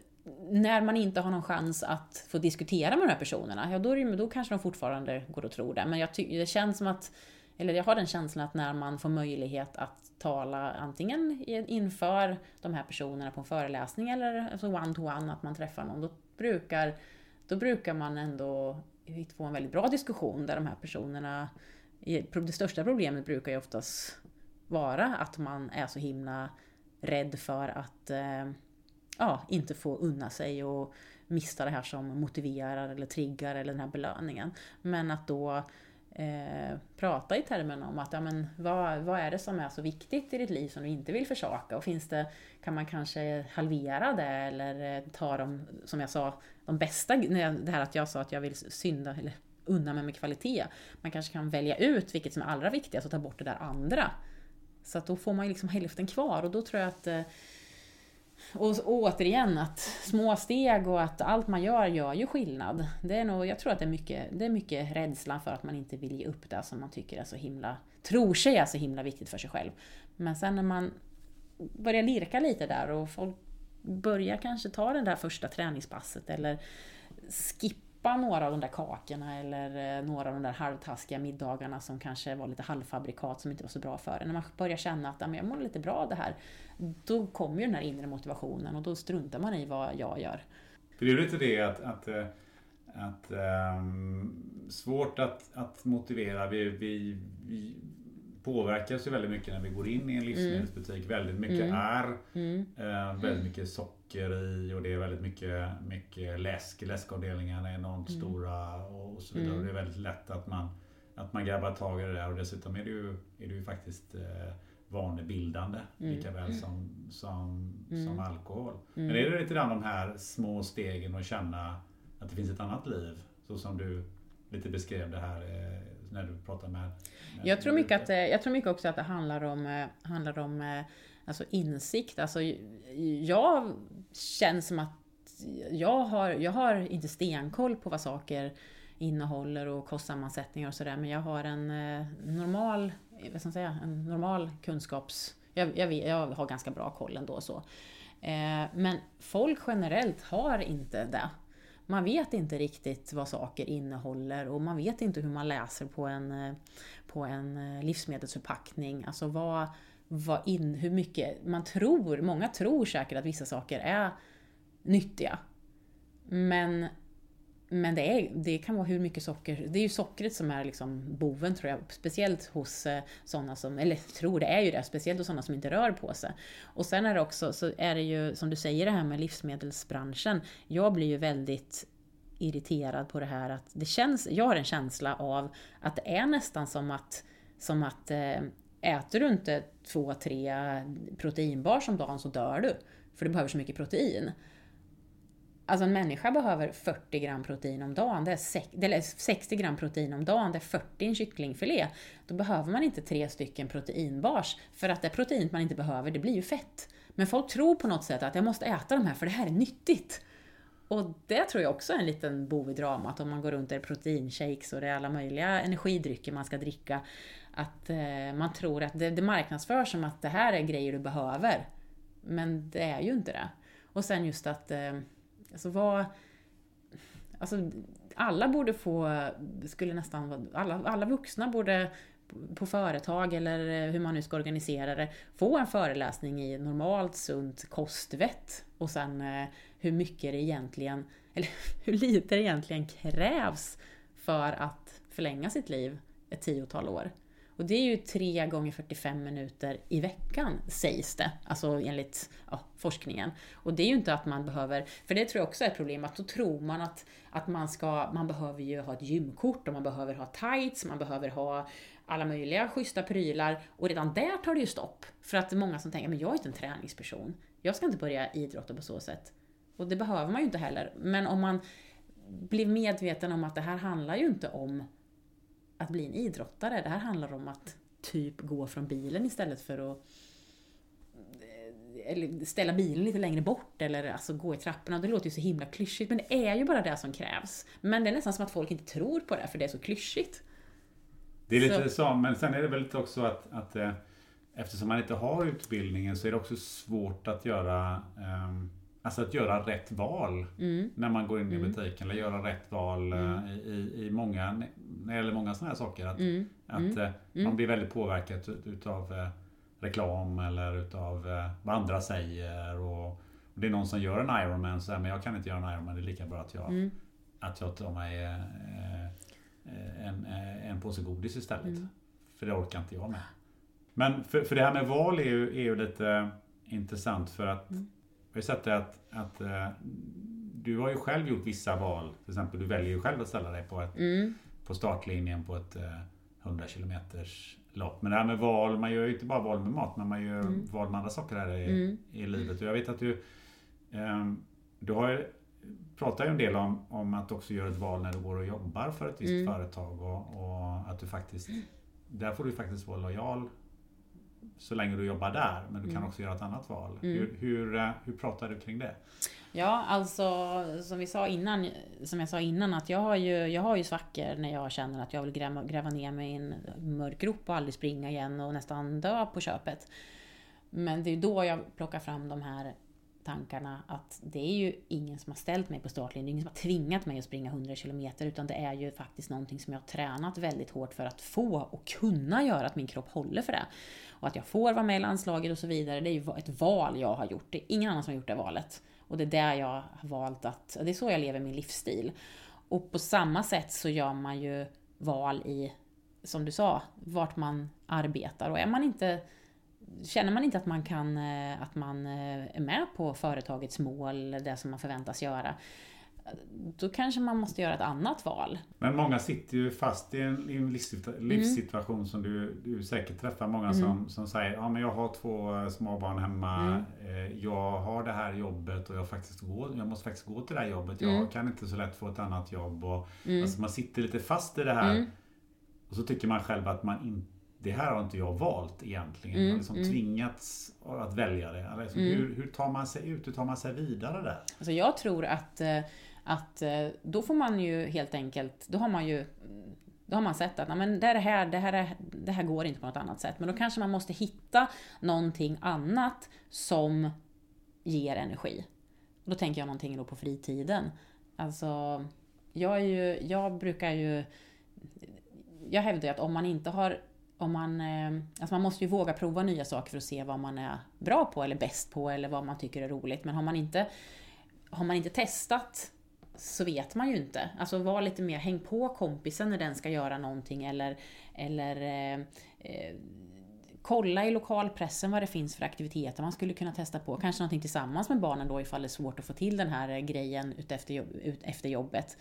när man inte har någon chans att få diskutera med de här personerna, ja då, är det, då kanske de fortfarande går och tror det. Men jag ty, det känns som att, eller jag har den känslan att när man får möjlighet att tala antingen inför de här personerna på en föreläsning eller alltså one-to-one, att man träffar någon, då brukar då brukar man ändå få en väldigt bra diskussion där de här personerna... Det största problemet brukar ju oftast vara att man är så himla rädd för att eh, ja, inte få unna sig och mista det här som motiverar eller triggar eller den här belöningen. Men att då eh, prata i termen om att ja, men, vad, vad är det som är så viktigt i ditt liv som du inte vill försaka? Och finns det, kan man kanske halvera det eller eh, ta de, som jag sa, de bästa, det här att jag sa att jag vill synda eller unna mig med kvalitet. Man kanske kan välja ut vilket som är allra viktigast och ta bort det där andra. Så att då får man ju liksom hälften kvar och då tror jag att eh, och, återigen att små steg och att allt man gör gör ju skillnad. Det är nog, jag tror att det är mycket, det är mycket rädslan för att man inte vill ge upp det som man tycker är så himla, tror sig är så himla viktigt för sig själv. Men sen när man börjar lirka lite där och folk börjar kanske ta det där första träningspasset eller skippa några av de där kakorna eller eh, några av de där halvtaskiga middagarna som kanske var lite halvfabrikat som inte var så bra för en. När man börjar känna att jag mår lite bra det här, då kommer ju den här inre motivationen och då struntar man i vad jag gör. För det är lite det att, att, eh, att um, svårt att, att motivera. Vi, vi, vi påverkas ju väldigt mycket när vi går in i en livsmedelsbutik. Mm. Väldigt mycket mm. är. Mm. Eh, väldigt mycket socker i och det är väldigt mycket, mycket läsk. Läskavdelningarna är enormt mm. stora och så vidare. Och det är väldigt lätt att man, att man grabbar tag i det där och dessutom är det ju, är det ju faktiskt eh, vanebildande mm. lika väl som, som, mm. som alkohol. Mm. Men är det lite grann de här små stegen och känna att det finns ett annat liv så som du lite beskrev det här eh, när du pratar med, med jag, tror mycket att, jag tror mycket också att det handlar om, eh, handlar om eh, alltså insikt. Alltså, jag känns som att jag har, jag har inte stenkoll på vad saker innehåller och kostsammansättningar och sådär. Men jag har en eh, normal, vad ska man säga, en normal kunskaps... Jag, jag, jag har ganska bra koll ändå så. Eh, men folk generellt har inte det. Man vet inte riktigt vad saker innehåller och man vet inte hur man läser på en, eh, på en eh, livsmedelsförpackning. Alltså vad, vad in, hur mycket man tror, många tror säkert att vissa saker är nyttiga. Men, men det, är, det kan vara hur mycket socker, det är ju sockret som är liksom boven tror jag, speciellt hos eh, sådana som, eller tror det är ju det, speciellt hos sådana som inte rör på sig. Och sen är det också, så är det ju som du säger det här med livsmedelsbranschen, jag blir ju väldigt irriterad på det här att det känns, jag har en känsla av att det är nästan som att, som att eh, äter du inte två, tre proteinbars om dagen så dör du. För du behöver så mycket protein. Alltså en människa behöver 40 gram protein om dagen, det är, sex, eller 60 gram protein om dagen, det är 40 i en kycklingfilé. Då behöver man inte tre stycken proteinbars, för att det proteinet man inte behöver, det blir ju fett. Men folk tror på något sätt att jag måste äta de här för det här är nyttigt. Och det tror jag också är en liten bov i dramat om man går runt och är proteinshakes och det är alla möjliga energidrycker man ska dricka. Att eh, man tror att det, det marknadsförs som att det här är grejer du behöver. Men det är ju inte det. Och sen just att, eh, alltså vad... Alltså, alla borde få, skulle nästan, alla, alla vuxna borde på företag eller eh, hur man nu ska organisera det, få en föreläsning i normalt sunt kostvett och sen eh, hur mycket det egentligen, eller hur lite det egentligen krävs för att förlänga sitt liv ett tiotal år. Och det är ju 3 gånger 45 minuter i veckan, sägs det, alltså enligt ja, forskningen. Och det är ju inte att man behöver, för det tror jag också är ett problem, att då tror man att, att man ska, man behöver ju ha ett gymkort och man behöver ha tights, man behöver ha alla möjliga schyssta prylar och redan där tar det ju stopp. För att det är många som tänker, men jag är inte en träningsperson, jag ska inte börja idrotta på så sätt. Och det behöver man ju inte heller. Men om man blir medveten om att det här handlar ju inte om att bli en idrottare. Det här handlar om att typ gå från bilen istället för att eh, eller ställa bilen lite längre bort eller alltså gå i trapporna. Det låter ju så himla klyschigt men det är ju bara det som krävs. Men det är nästan som att folk inte tror på det för det är så klyschigt. Det är lite så, så men sen är det väl lite också att, att eh, eftersom man inte har utbildningen så är det också svårt att göra um, Alltså att göra rätt val mm. när man går in i mm. butiken. Eller göra rätt val eh, mm. i, i många, när det gäller många sådana här saker. Att, mm. att mm. Eh, man mm. blir väldigt påverkad utav eh, reklam eller utav vad andra säger. Och, och det är någon som gör en Ironman så här, men jag kan inte göra en Ironman. Det är lika bra att jag, att jag tar mig en, en påse godis istället. För det orkar inte jag med. Men för, för det här med val är ju, är ju lite intressant för att jag har sett att, att uh, du har ju själv gjort vissa val. Till exempel du väljer ju själv att ställa dig på, ett, mm. på startlinjen på ett uh, eh, 100 km lopp. Men det här med val, man gör ju inte bara val med mat, men man gör mm. val med andra saker här i, mm. i livet. Och jag vet att du, um, du har ju, pratar ju en del om, om att också göra ett val när du går och jobbar för ett visst mm. företag. Och, och, att du faktiskt, där får du faktiskt vara lojal så länge du jobbar där. Men du kan mm. också göra ett annat val. Mm. Hur, hur, eh, hur pratar du kring det? Ja, alltså som vi sa innan, som jag sa innan, att jag har ju, jag har ju svackor när jag känner att jag vill gräva, gräva ner mig i en mörk grop och aldrig springa igen och nästan dö på köpet. Men det är då jag plockar fram de här tankarna att det är ju ingen som har ställt mig på startlinjen, ingen som har tvingat mig att springa 100 km utan det är ju faktiskt någonting som jag har tränat väldigt hårt för att få och kunna göra att min kropp håller för det. Och att jag får vara med i landslaget och så vidare, det är ju ett val jag har gjort. Det är ingen annan som har gjort det valet. Och det är där jag har valt att, det är så jag lever min livsstil. Och på samma sätt så gör man ju val i, som du sa, vart man arbetar. Och är man inte Känner man inte att man, kan, eh, att man eh, är med på företagets mål, det som man förväntas göra, då kanske man måste göra ett annat val. Men många sitter ju fast i en, i en livssituation mm. som du, du säkert träffar många mm. som, som säger ja men jag har två småbarn hemma, mm. jag har det här jobbet och jag, faktiskt går, jag måste faktiskt gå till det här jobbet. Jag mm. kan inte så lätt få ett annat jobb. Och, mm. alltså man sitter lite fast i det här mm. och så tycker man själv att man inte det här har inte jag valt egentligen. Mm, jag har liksom mm. tvingats att välja det. Alltså, mm. hur, hur, tar man sig ut? Hur tar man sig vidare där? Alltså jag tror att, eh, Att eh, då får man ju helt enkelt, då har man ju då har man sett att men det, här, det, här är, det här går inte på något annat sätt. Men då kanske man måste hitta någonting annat som ger energi. Och då tänker jag någonting då på fritiden. Alltså, jag, är ju, jag brukar ju... Jag hävdar ju att om man inte har... Om man, eh, alltså man måste ju våga prova nya saker för att se vad man är bra på eller bäst på eller vad man tycker är roligt. Men har man inte, har man inte testat så vet man ju inte. Alltså var lite mer, häng på kompisen när den ska göra någonting eller, eller eh, eh kolla i lokalpressen vad det finns för aktiviteter man skulle kunna testa på. Kanske någonting tillsammans med barnen då ifall det är svårt att få till den här grejen ut efter, ut efter jobbet.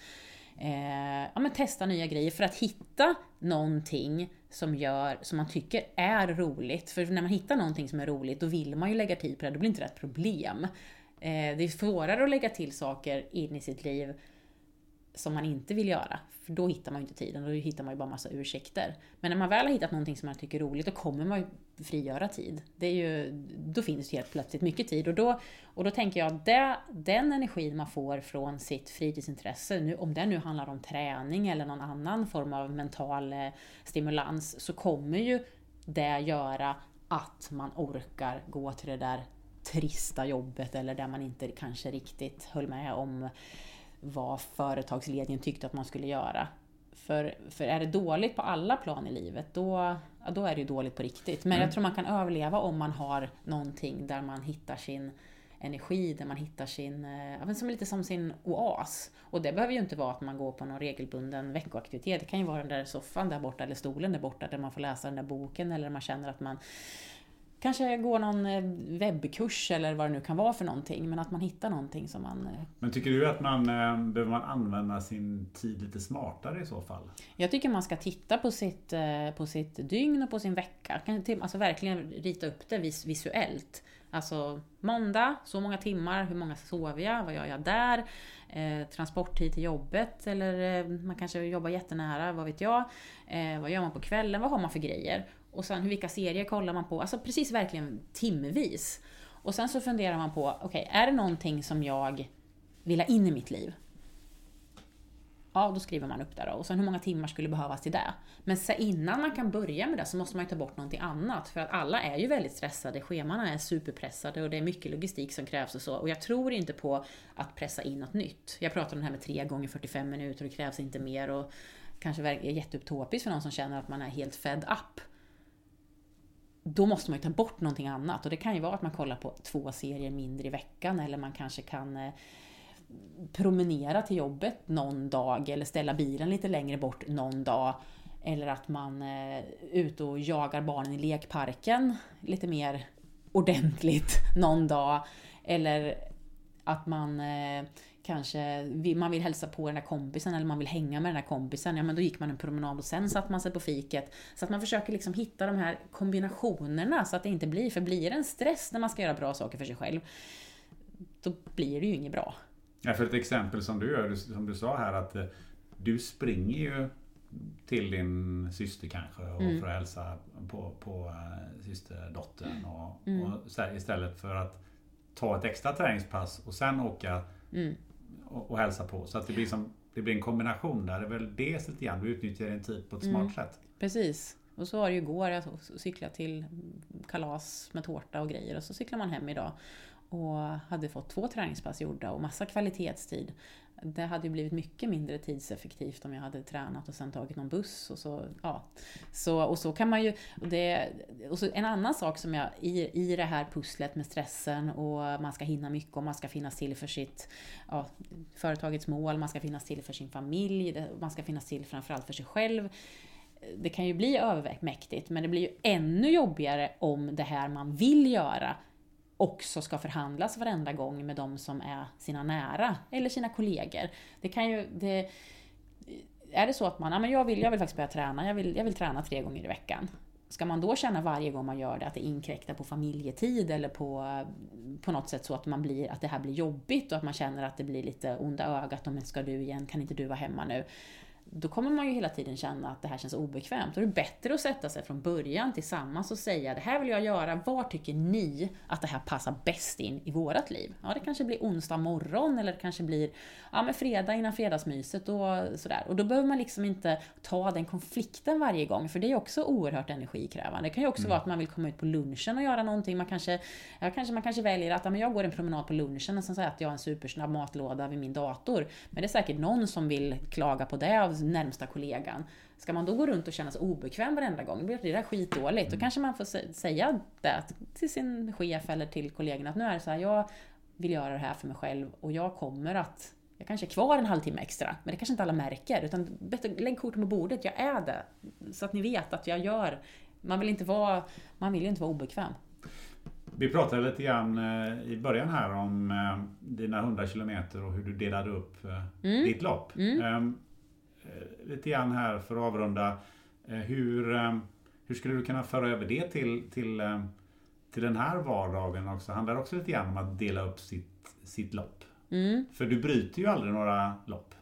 Eh, ja, men testa nya grejer för att hitta någonting som, gör, som man tycker är roligt. För när man hittar någonting som är roligt då vill man ju lägga tid på det, då blir inte det ett problem. Eh, det är svårare att lägga till saker in i sitt liv som man inte vill göra. För då hittar man ju inte tiden, då hittar man ju bara massa ursäkter. Men när man väl har hittat någonting som man tycker är roligt, då kommer man ju frigöra tid. Det är ju, då finns det helt plötsligt mycket tid. Och då, och då tänker jag att det, den energin man får från sitt fritidsintresse, nu, om det nu handlar om träning eller någon annan form av mental eh, stimulans, så kommer ju det göra att man orkar gå till det där trista jobbet eller där man inte kanske riktigt höll med om vad företagsledningen tyckte att man skulle göra. För, för är det dåligt på alla plan i livet, då, ja, då är det ju dåligt på riktigt. Men mm. jag tror man kan överleva om man har någonting där man hittar sin energi, där man hittar sin, eh, som lite som sin oas. Och det behöver ju inte vara att man går på någon regelbunden veckoaktivitet. Det kan ju vara den där soffan där borta, eller stolen där borta, där man får läsa den där boken, eller man känner att man kanske går någon eh, webbkurs eller vad det nu kan vara för någonting. Men att man hittar någonting som man... Eh, men tycker du att man eh, behöver man använda sin tid lite smartare i så fall? Jag tycker man ska titta på sitt, på sitt dygn och på sin vecka. Alltså verkligen rita upp det visuellt. Alltså måndag, så många timmar, hur många sover jag, vad gör jag där? Eh, transporttid till jobbet eller eh, man kanske jobbar jättenära, vad vet jag? Eh, vad gör man på kvällen, vad har man för grejer? Och sen vilka serier kollar man på? Alltså precis verkligen timvis. Och sen så funderar man på, okej, okay, är det någonting som jag vill ha in i mitt liv? Ja, då skriver man upp det då. Och sen hur många timmar skulle behövas till det? Men så innan man kan börja med det så måste man ju ta bort någonting annat. För att alla är ju väldigt stressade, schemana är superpressade och det är mycket logistik som krävs och så. Och jag tror inte på att pressa in något nytt. Jag pratar om det här med 3 gånger 45 minuter och det krävs inte mer. Och kanske är jätteutopiskt för någon som känner att man är helt fed up då måste man ju ta bort någonting annat och det kan ju vara att man kollar på två serier mindre i veckan eller man kanske kan eh, promenera till jobbet någon dag eller ställa bilen lite längre bort någon dag. Eller att man eh, är ute och jagar barnen i lekparken lite mer ordentligt någon dag. Eller att man eh, kanske man vill hälsa på den där kompisen eller man vill hänga med den där kompisen. Ja men då gick man en promenad och sen satt man sig på fiket. Så att man försöker liksom hitta de här kombinationerna så att det inte blir, för blir det en stress när man ska göra bra saker för sig själv, då blir det ju inget bra. Ja, för ett exempel som du gör, som du sa här att eh, du springer ju till din syster kanske och mm. för att hälsa på, på äh, systerdottern och, mm. och istället för att ta ett extra träningspass och sen åka mm och, och hälsa på. Så att det blir, som, det blir en kombination där. Det är väl dels lite grann, du utnyttjar din tid på ett smart mm. sätt. Precis. Och så var det ju igår, jag cyklade till kalas med tårta och grejer och så cyklar man hem idag. Och hade fått två träningspass gjorda och massa kvalitetstid det hade ju blivit mycket mindre tidseffektivt om jag hade tränat och sen tagit någon buss. Och så, ja. så, och så kan man ju... Och det, och så en annan sak som jag, i, i det här pusslet med stressen och man ska hinna mycket och man ska finnas till för sitt ja, företagets mål, man ska finnas till för sin familj, man ska finnas till framförallt för sig själv. Det kan ju bli övermäktigt, men det blir ju ännu jobbigare om det här man vill göra också ska förhandlas varenda gång med de som är sina nära eller sina kollegor. Det kan ju... Det, är det så att man, ja, men jag, vill, jag vill faktiskt börja träna, jag vill, jag vill träna tre gånger i veckan. Ska man då känna varje gång man gör det att det inkräktar på familjetid eller på, på något sätt så att, man blir, att det här blir jobbigt och att man känner att det blir lite onda ögat, om ska du igen, kan inte du vara hemma nu? Då kommer man ju hela tiden känna att det här känns obekvämt. Då är det bättre att sätta sig från början tillsammans och säga det här vill jag göra, var tycker ni att det här passar bäst in i vårat liv? Ja, det kanske blir onsdag morgon eller det kanske blir ja, men fredag innan fredagsmyset och sådär. Och då behöver man liksom inte ta den konflikten varje gång, för det är också oerhört energikrävande. Det kan ju också mm. vara att man vill komma ut på lunchen och göra någonting. Man kanske, ja, kanske, man kanske väljer att ja, men jag går en promenad på lunchen och sen säger att jag en supersnabb matlåda vid min dator. Men det är säkert någon som vill klaga på det av närmsta kollegan. Ska man då gå runt och känna sig obekväm varenda gång, blir det där skitdåligt. Då kanske man får säga det till sin chef eller till kollegorna att nu är det så här, jag vill göra det här för mig själv och jag kommer att jag kanske är kvar en halvtimme extra, men det kanske inte alla märker. Utan lägg korten på bordet, jag är det. Så att ni vet att jag gör... Man vill inte vara, man vill ju inte vara obekväm. Vi pratade lite grann eh, i början här om eh, dina 100 kilometer och hur du delade upp eh, mm. ditt lopp. Mm. Ehm, lite grann här för att avrunda. Hur, hur skulle du kunna föra över det till, till, till den här vardagen också? Handlar det också lite grann om att dela upp sitt, sitt lopp? Mm. För du bryter ju aldrig några lopp.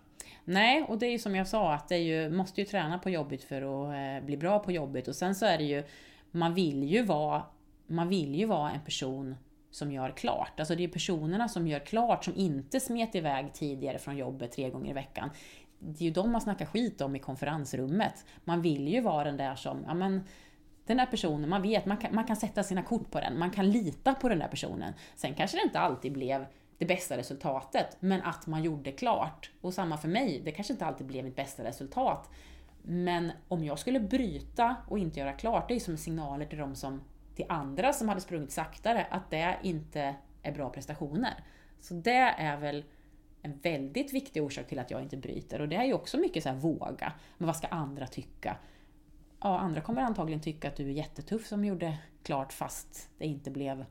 Nej, och det är ju som jag sa att det är ju, måste ju träna på jobbet för att bli bra på jobbet. Och sen så är det ju, man vill ju vara man vill ju vara en person som gör klart. Alltså det är personerna som gör klart, som inte smet iväg tidigare från jobbet tre gånger i veckan. Det är ju de man snackar skit om i konferensrummet. Man vill ju vara den där som, ja men, den där personen, man vet, man kan, man kan sätta sina kort på den, man kan lita på den där personen. Sen kanske det inte alltid blev det bästa resultatet, men att man gjorde klart. Och samma för mig, det kanske inte alltid blev mitt bästa resultat. Men om jag skulle bryta och inte göra klart, det är ju som signaler till de som till andra som hade sprungit saktare, att det inte är bra prestationer. Så det är väl en väldigt viktig orsak till att jag inte bryter. Och det är ju också mycket så här våga. Men vad ska andra tycka? Ja, andra kommer antagligen tycka att du är jättetuff som gjorde klart fast det inte blev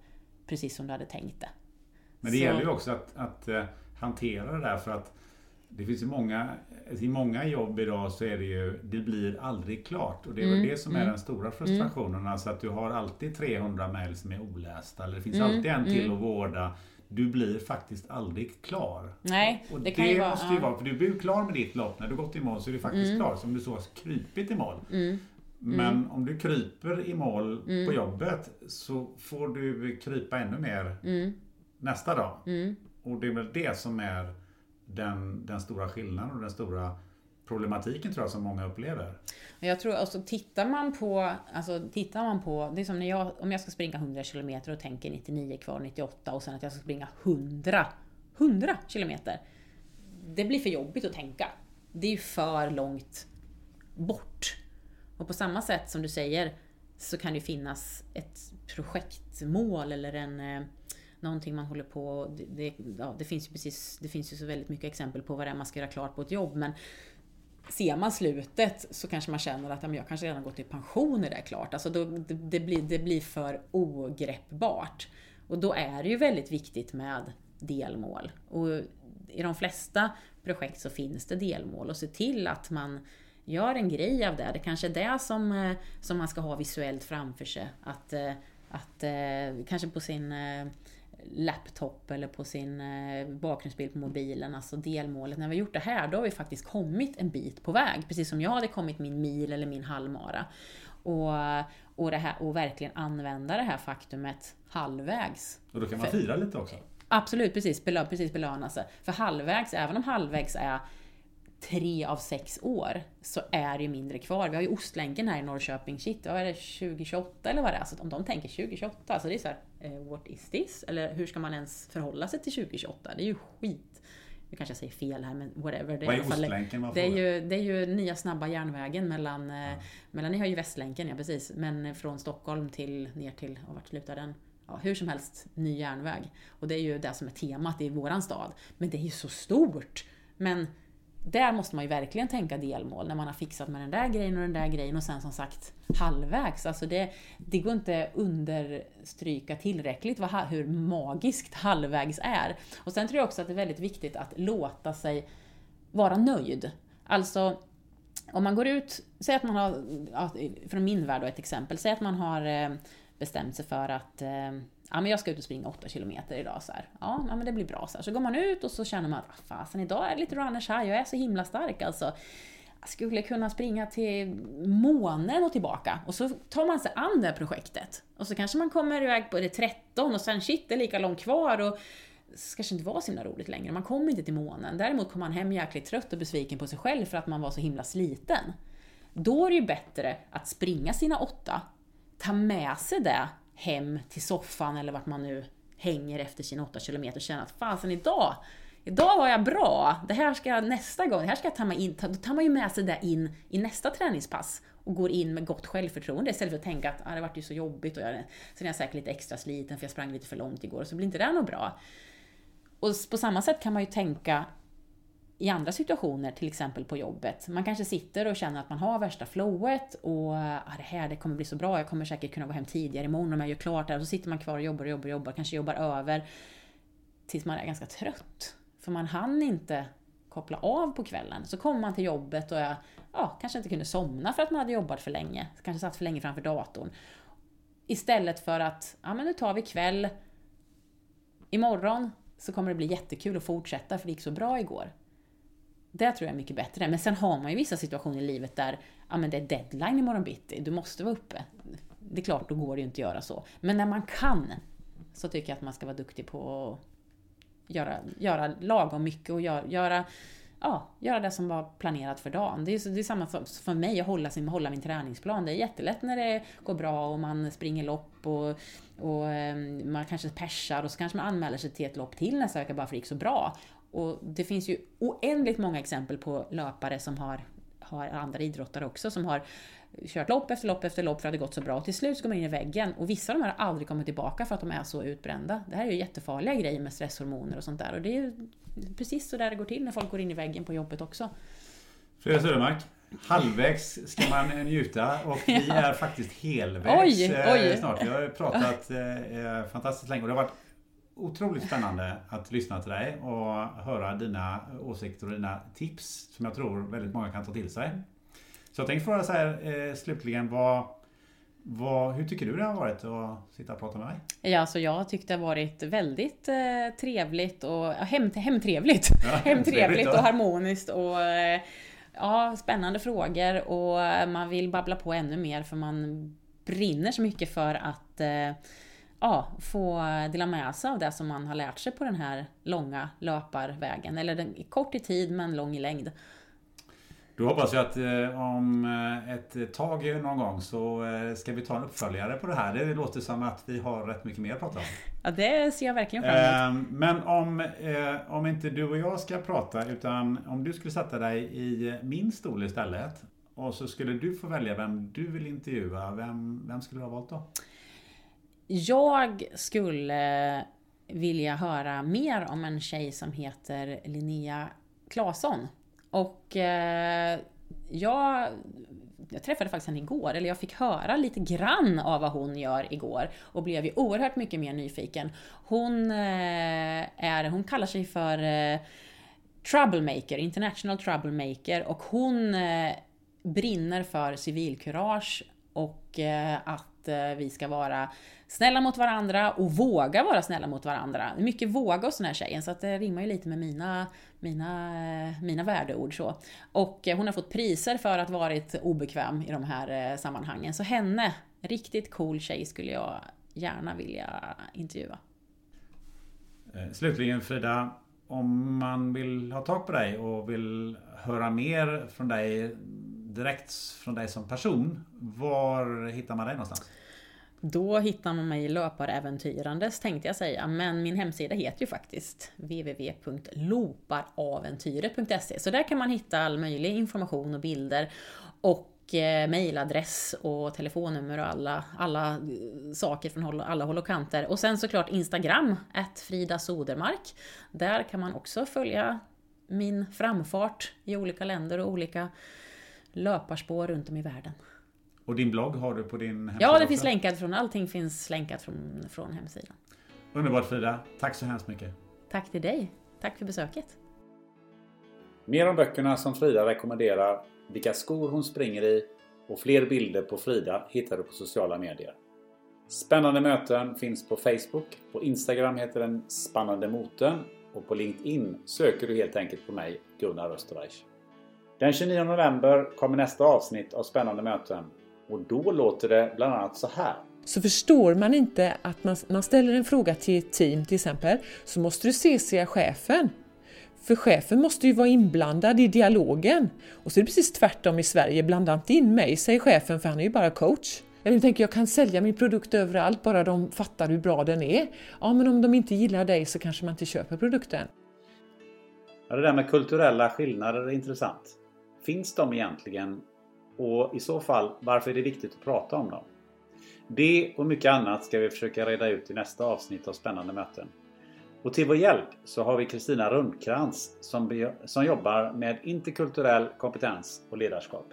precis som du hade tänkt det. Men det så. gäller ju också att, att uh, hantera det där för att det finns ju många, i många jobb idag så är det ju, det blir aldrig klart. Och det är mm, väl det som är mm, den stora frustrationen. Mm. Alltså att du har alltid 300 mejl som är olästa. Eller det finns mm, alltid en till mm. att vårda. Du blir faktiskt aldrig klar. Nej, och det, kan det ju vara, måste ju vara, för du blir klar med ditt lopp. När du gått i mål så är du faktiskt mm. klar. Som du så har krypit i mål. Men om du kryper i mål på jobbet så får du krypa ännu mer nästa dag. Och det är väl det som är den, den stora skillnaden och den stora problematiken tror jag som många upplever. Jag tror, alltså tittar man på, alltså tittar man på, det är som när jag, om jag ska springa 100 km och tänker 99 kvar, 98 och sen att jag ska springa 100, 100 km. Det blir för jobbigt att tänka. Det är ju för långt bort. Och på samma sätt som du säger så kan det finnas ett projektmål eller en eh, någonting man håller på... Det, det, ja, det, finns ju precis, det finns ju så väldigt mycket exempel på vad det är man ska göra klart på ett jobb. Men ser man slutet så kanske man känner att ja, jag kanske redan gått i pension när det är klart. Alltså då, det, det, blir, det blir för ogreppbart. Och då är det ju väldigt viktigt med delmål. Och i de flesta projekt så finns det delmål och se till att man gör en grej av det. Det kanske är det som, eh, som man ska ha visuellt framför sig. Att, eh, att eh, kanske på sin laptop eller på sin eh, bakgrundsbild på mobilen, alltså delmålet. När vi har gjort det här, då har vi faktiskt kommit en bit på väg. Precis som jag hade kommit min mil eller min halvmara. Och, och, det här, och verkligen använda det här faktumet halvvägs. Och då kan man fira lite också? Absolut, precis. Belö, precis belöna sig. För halvvägs, även om halvvägs är tre av sex år så är det ju mindre kvar. Vi har ju Ostlänken här i Norrköping. Shit, vad är det? 2028 eller vad det är? Så om de tänker 2028, alltså det är så här, eh, what is this? Eller hur ska man ens förhålla sig till 2028? Det är ju skit. Nu kanske jag säger fel här men whatever. Det är, vad är Ostlänken? Det är, ju, det är ju nya snabba järnvägen mellan, eh, ja. mellan, ni har ju Västlänken ja precis, men från Stockholm till ner till, och vart slutar den? Ja, hur som helst, ny järnväg. Och det är ju det som är temat i våran stad. Men det är ju så stort! Men där måste man ju verkligen tänka delmål när man har fixat med den där grejen och den där grejen och sen som sagt halvvägs. Alltså det, det går inte understryka tillräckligt vad, hur magiskt halvvägs är. Och sen tror jag också att det är väldigt viktigt att låta sig vara nöjd. Alltså, om man går ut, säg att man har, från min värld då ett exempel, säg att man har eh, bestämt sig för att eh, ja, men jag ska ut och springa 8 kilometer idag. Så här. Ja, men det blir bra. Så, här. så går man ut och så känner man att fasen idag är det lite runners här, jag är så himla stark alltså. jag skulle kunna springa till månen och tillbaka. Och så tar man sig an det här projektet. Och så kanske man kommer iväg på det 13 och sen shit, det är lika långt kvar. Och det kanske inte var så himla roligt längre. Man kom inte till månen. Däremot kom man hem jäkligt trött och besviken på sig själv för att man var så himla sliten. Då är det ju bättre att springa sina åtta, ta med sig det hem till soffan eller vart man nu hänger efter sina 8 kilometer och känna att fasen idag, idag var jag bra. Det här ska jag nästa gång, det här ska jag ta mig in. Då tar man ju med sig det in i nästa träningspass och går in med gott självförtroende istället för att tänka att ah, det vart ju så jobbigt och jag, sen är jag säkert lite extra sliten för jag sprang lite för långt igår, och så blir inte det något bra. Och på samma sätt kan man ju tänka i andra situationer, till exempel på jobbet. Man kanske sitter och känner att man har värsta flowet och ah, det här det kommer bli så bra, jag kommer säkert kunna gå hem tidigare imorgon om jag gör klart det Och så sitter man kvar och jobbar och jobbar och jobbar, kanske jobbar över tills man är ganska trött. För man hann inte koppla av på kvällen. Så kommer man till jobbet och jag ja, kanske inte kunde somna för att man hade jobbat för länge. Kanske satt för länge framför datorn. Istället för att, ja men nu tar vi kväll. Imorgon så kommer det bli jättekul att fortsätta för det gick så bra igår. Det tror jag är mycket bättre. Men sen har man ju vissa situationer i livet där ja, men det är deadline imorgon bitti, du måste vara uppe. Det är klart, då går det ju inte att göra så. Men när man kan så tycker jag att man ska vara duktig på att göra, göra lagom mycket och göra, göra, ja, göra det som var planerat för dagen. Det är, det är samma för mig att hålla, sin, hålla min träningsplan. Det är jättelätt när det går bra och man springer lopp och, och ehm, man kanske persar och så kanske man anmäler sig till ett lopp till nästa vecka bara för att det gick så bra. Och det finns ju oändligt många exempel på löpare som har, har andra idrottare också, som har kört lopp efter lopp efter lopp för att det gått så bra. Och till slut så går man in i väggen. Och vissa av de här har aldrig kommit tillbaka för att de är så utbrända. Det här är ju jättefarliga grejer med stresshormoner och sånt där. Och det är ju precis så där det går till när folk går in i väggen på jobbet också. Frida Södermark, halvvägs ska man njuta och vi är faktiskt helvägs oj, oj. Eh, snart. Vi har pratat eh, fantastiskt länge och det har varit otroligt spännande att lyssna till dig och höra dina åsikter och dina tips som jag tror väldigt många kan ta till sig. Så jag tänkte fråga så här eh, slutligen, vad, vad, hur tycker du det har varit att sitta och prata med mig? Ja, alltså jag tyckte det har varit väldigt eh, trevligt och hem, hemtrevligt. Ja, hemtrevligt och harmoniskt och eh, ja, spännande frågor och man vill babbla på ännu mer för man brinner så mycket för att ja, få dela med sig av det som man har lärt sig på den här långa löparvägen. Eller den, kort i tid men lång i längd. Då hoppas jag att eh, om eh, ett tag någon gång så eh, ska vi ta en uppföljare på det här. Det låter som att vi har rätt mycket mer att prata om. Ja, det ser jag verkligen fram emot. Men om, om inte du och jag ska prata utan om du skulle sätta dig i min stol istället och så skulle du få välja vem du vill intervjua. Vem, vem skulle du ha valt då? Jag skulle vilja höra mer om en tjej som heter Linnea Claesson. Och eh, jag, jag träffade faktiskt henne igår, eller jag fick höra lite grann av vad hon gör igår och blev ju oerhört mycket mer nyfiken. Hon, eh, är, hon kallar sig för eh, Troublemaker, International Troublemaker och hon eh, brinner för civilkurage och eh, att eh, vi ska vara snälla mot varandra och våga vara snälla mot varandra. Mycket våga hos den här tjejen, så att det rimmar ju lite med mina, mina, eh, mina värdeord. Så. Och eh, hon har fått priser för att varit obekväm i de här eh, sammanhangen. Så henne, riktigt cool tjej, skulle jag gärna vilja intervjua. Slutligen Frida, om man vill ha tag på dig och vill höra mer från dig direkt från dig som person. Var hittar man dig någonstans? Då hittar man mig i löparäventyrandes tänkte jag säga, men min hemsida heter ju faktiskt www.loparaventyret.se Så där kan man hitta all möjlig information och bilder och eh, mejladress och telefonnummer och alla, alla eh, saker från alla håll och kanter. Och sen såklart Instagram, att Frida Sodermark. Där kan man också följa min framfart i olika länder och olika löparspår runt om i världen. Och din blogg har du på din hemsida? Ja, det också? finns länkat från, allting finns länkat från, från hemsidan. Underbart Frida. Tack så hemskt mycket. Tack till dig. Tack för besöket. Mer om böckerna som Frida rekommenderar, vilka skor hon springer i och fler bilder på Frida hittar du på sociala medier. Spännande möten finns på Facebook. På Instagram heter den Spännande moten och på LinkedIn söker du helt enkelt på mig, Gunnar Österreich. Den 29 november kommer nästa avsnitt av Spännande möten och då låter det bland annat så här. Så förstår man inte att man, man ställer en fråga till ett team till exempel, så måste du se chefen. För chefen måste ju vara inblandad i dialogen. Och så är det precis tvärtom i Sverige, blanda inte in mig, säger chefen, för han är ju bara coach. Jag tänker jag kan sälja min produkt överallt, bara de fattar hur bra den är. Ja, men om de inte gillar dig så kanske man inte köper produkten. Ja, det där med kulturella skillnader är intressant. Finns de egentligen? Och i så fall, varför är det viktigt att prata om dem? Det och mycket annat ska vi försöka reda ut i nästa avsnitt av Spännande möten. Och till vår hjälp så har vi Kristina Rundkrans som, som jobbar med interkulturell kompetens och ledarskap.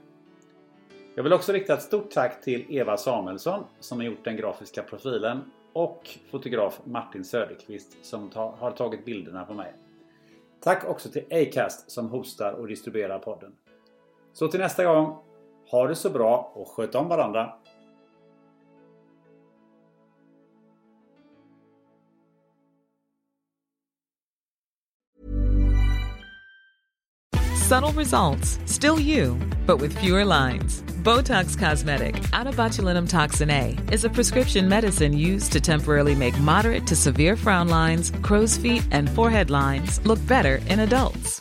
Jag vill också rikta ett stort tack till Eva Samuelsson som har gjort den grafiska profilen och fotograf Martin Söderqvist som har tagit bilderna på mig. Tack också till Acast som hostar och distribuerar podden. Så till nästa gång, ha det så bra och sköt om varandra! Subtle results, still you, but with fewer lines. Botox Cosmetic, out botulinum toxin A, is a prescription medicine used to temporarily make moderate to severe frown lines, crow's feet, and forehead lines look better in adults.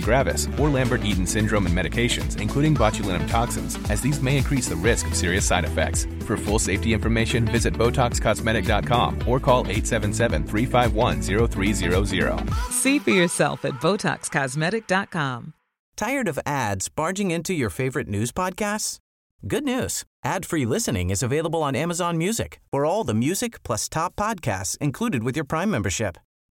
gravis, or Lambert-Eaton syndrome and medications, including botulinum toxins, as these may increase the risk of serious side effects. For full safety information, visit BotoxCosmetic.com or call 877-351-0300. See for yourself at BotoxCosmetic.com. Tired of ads barging into your favorite news podcasts? Good news. Ad-free listening is available on Amazon Music for all the music plus top podcasts included with your Prime membership.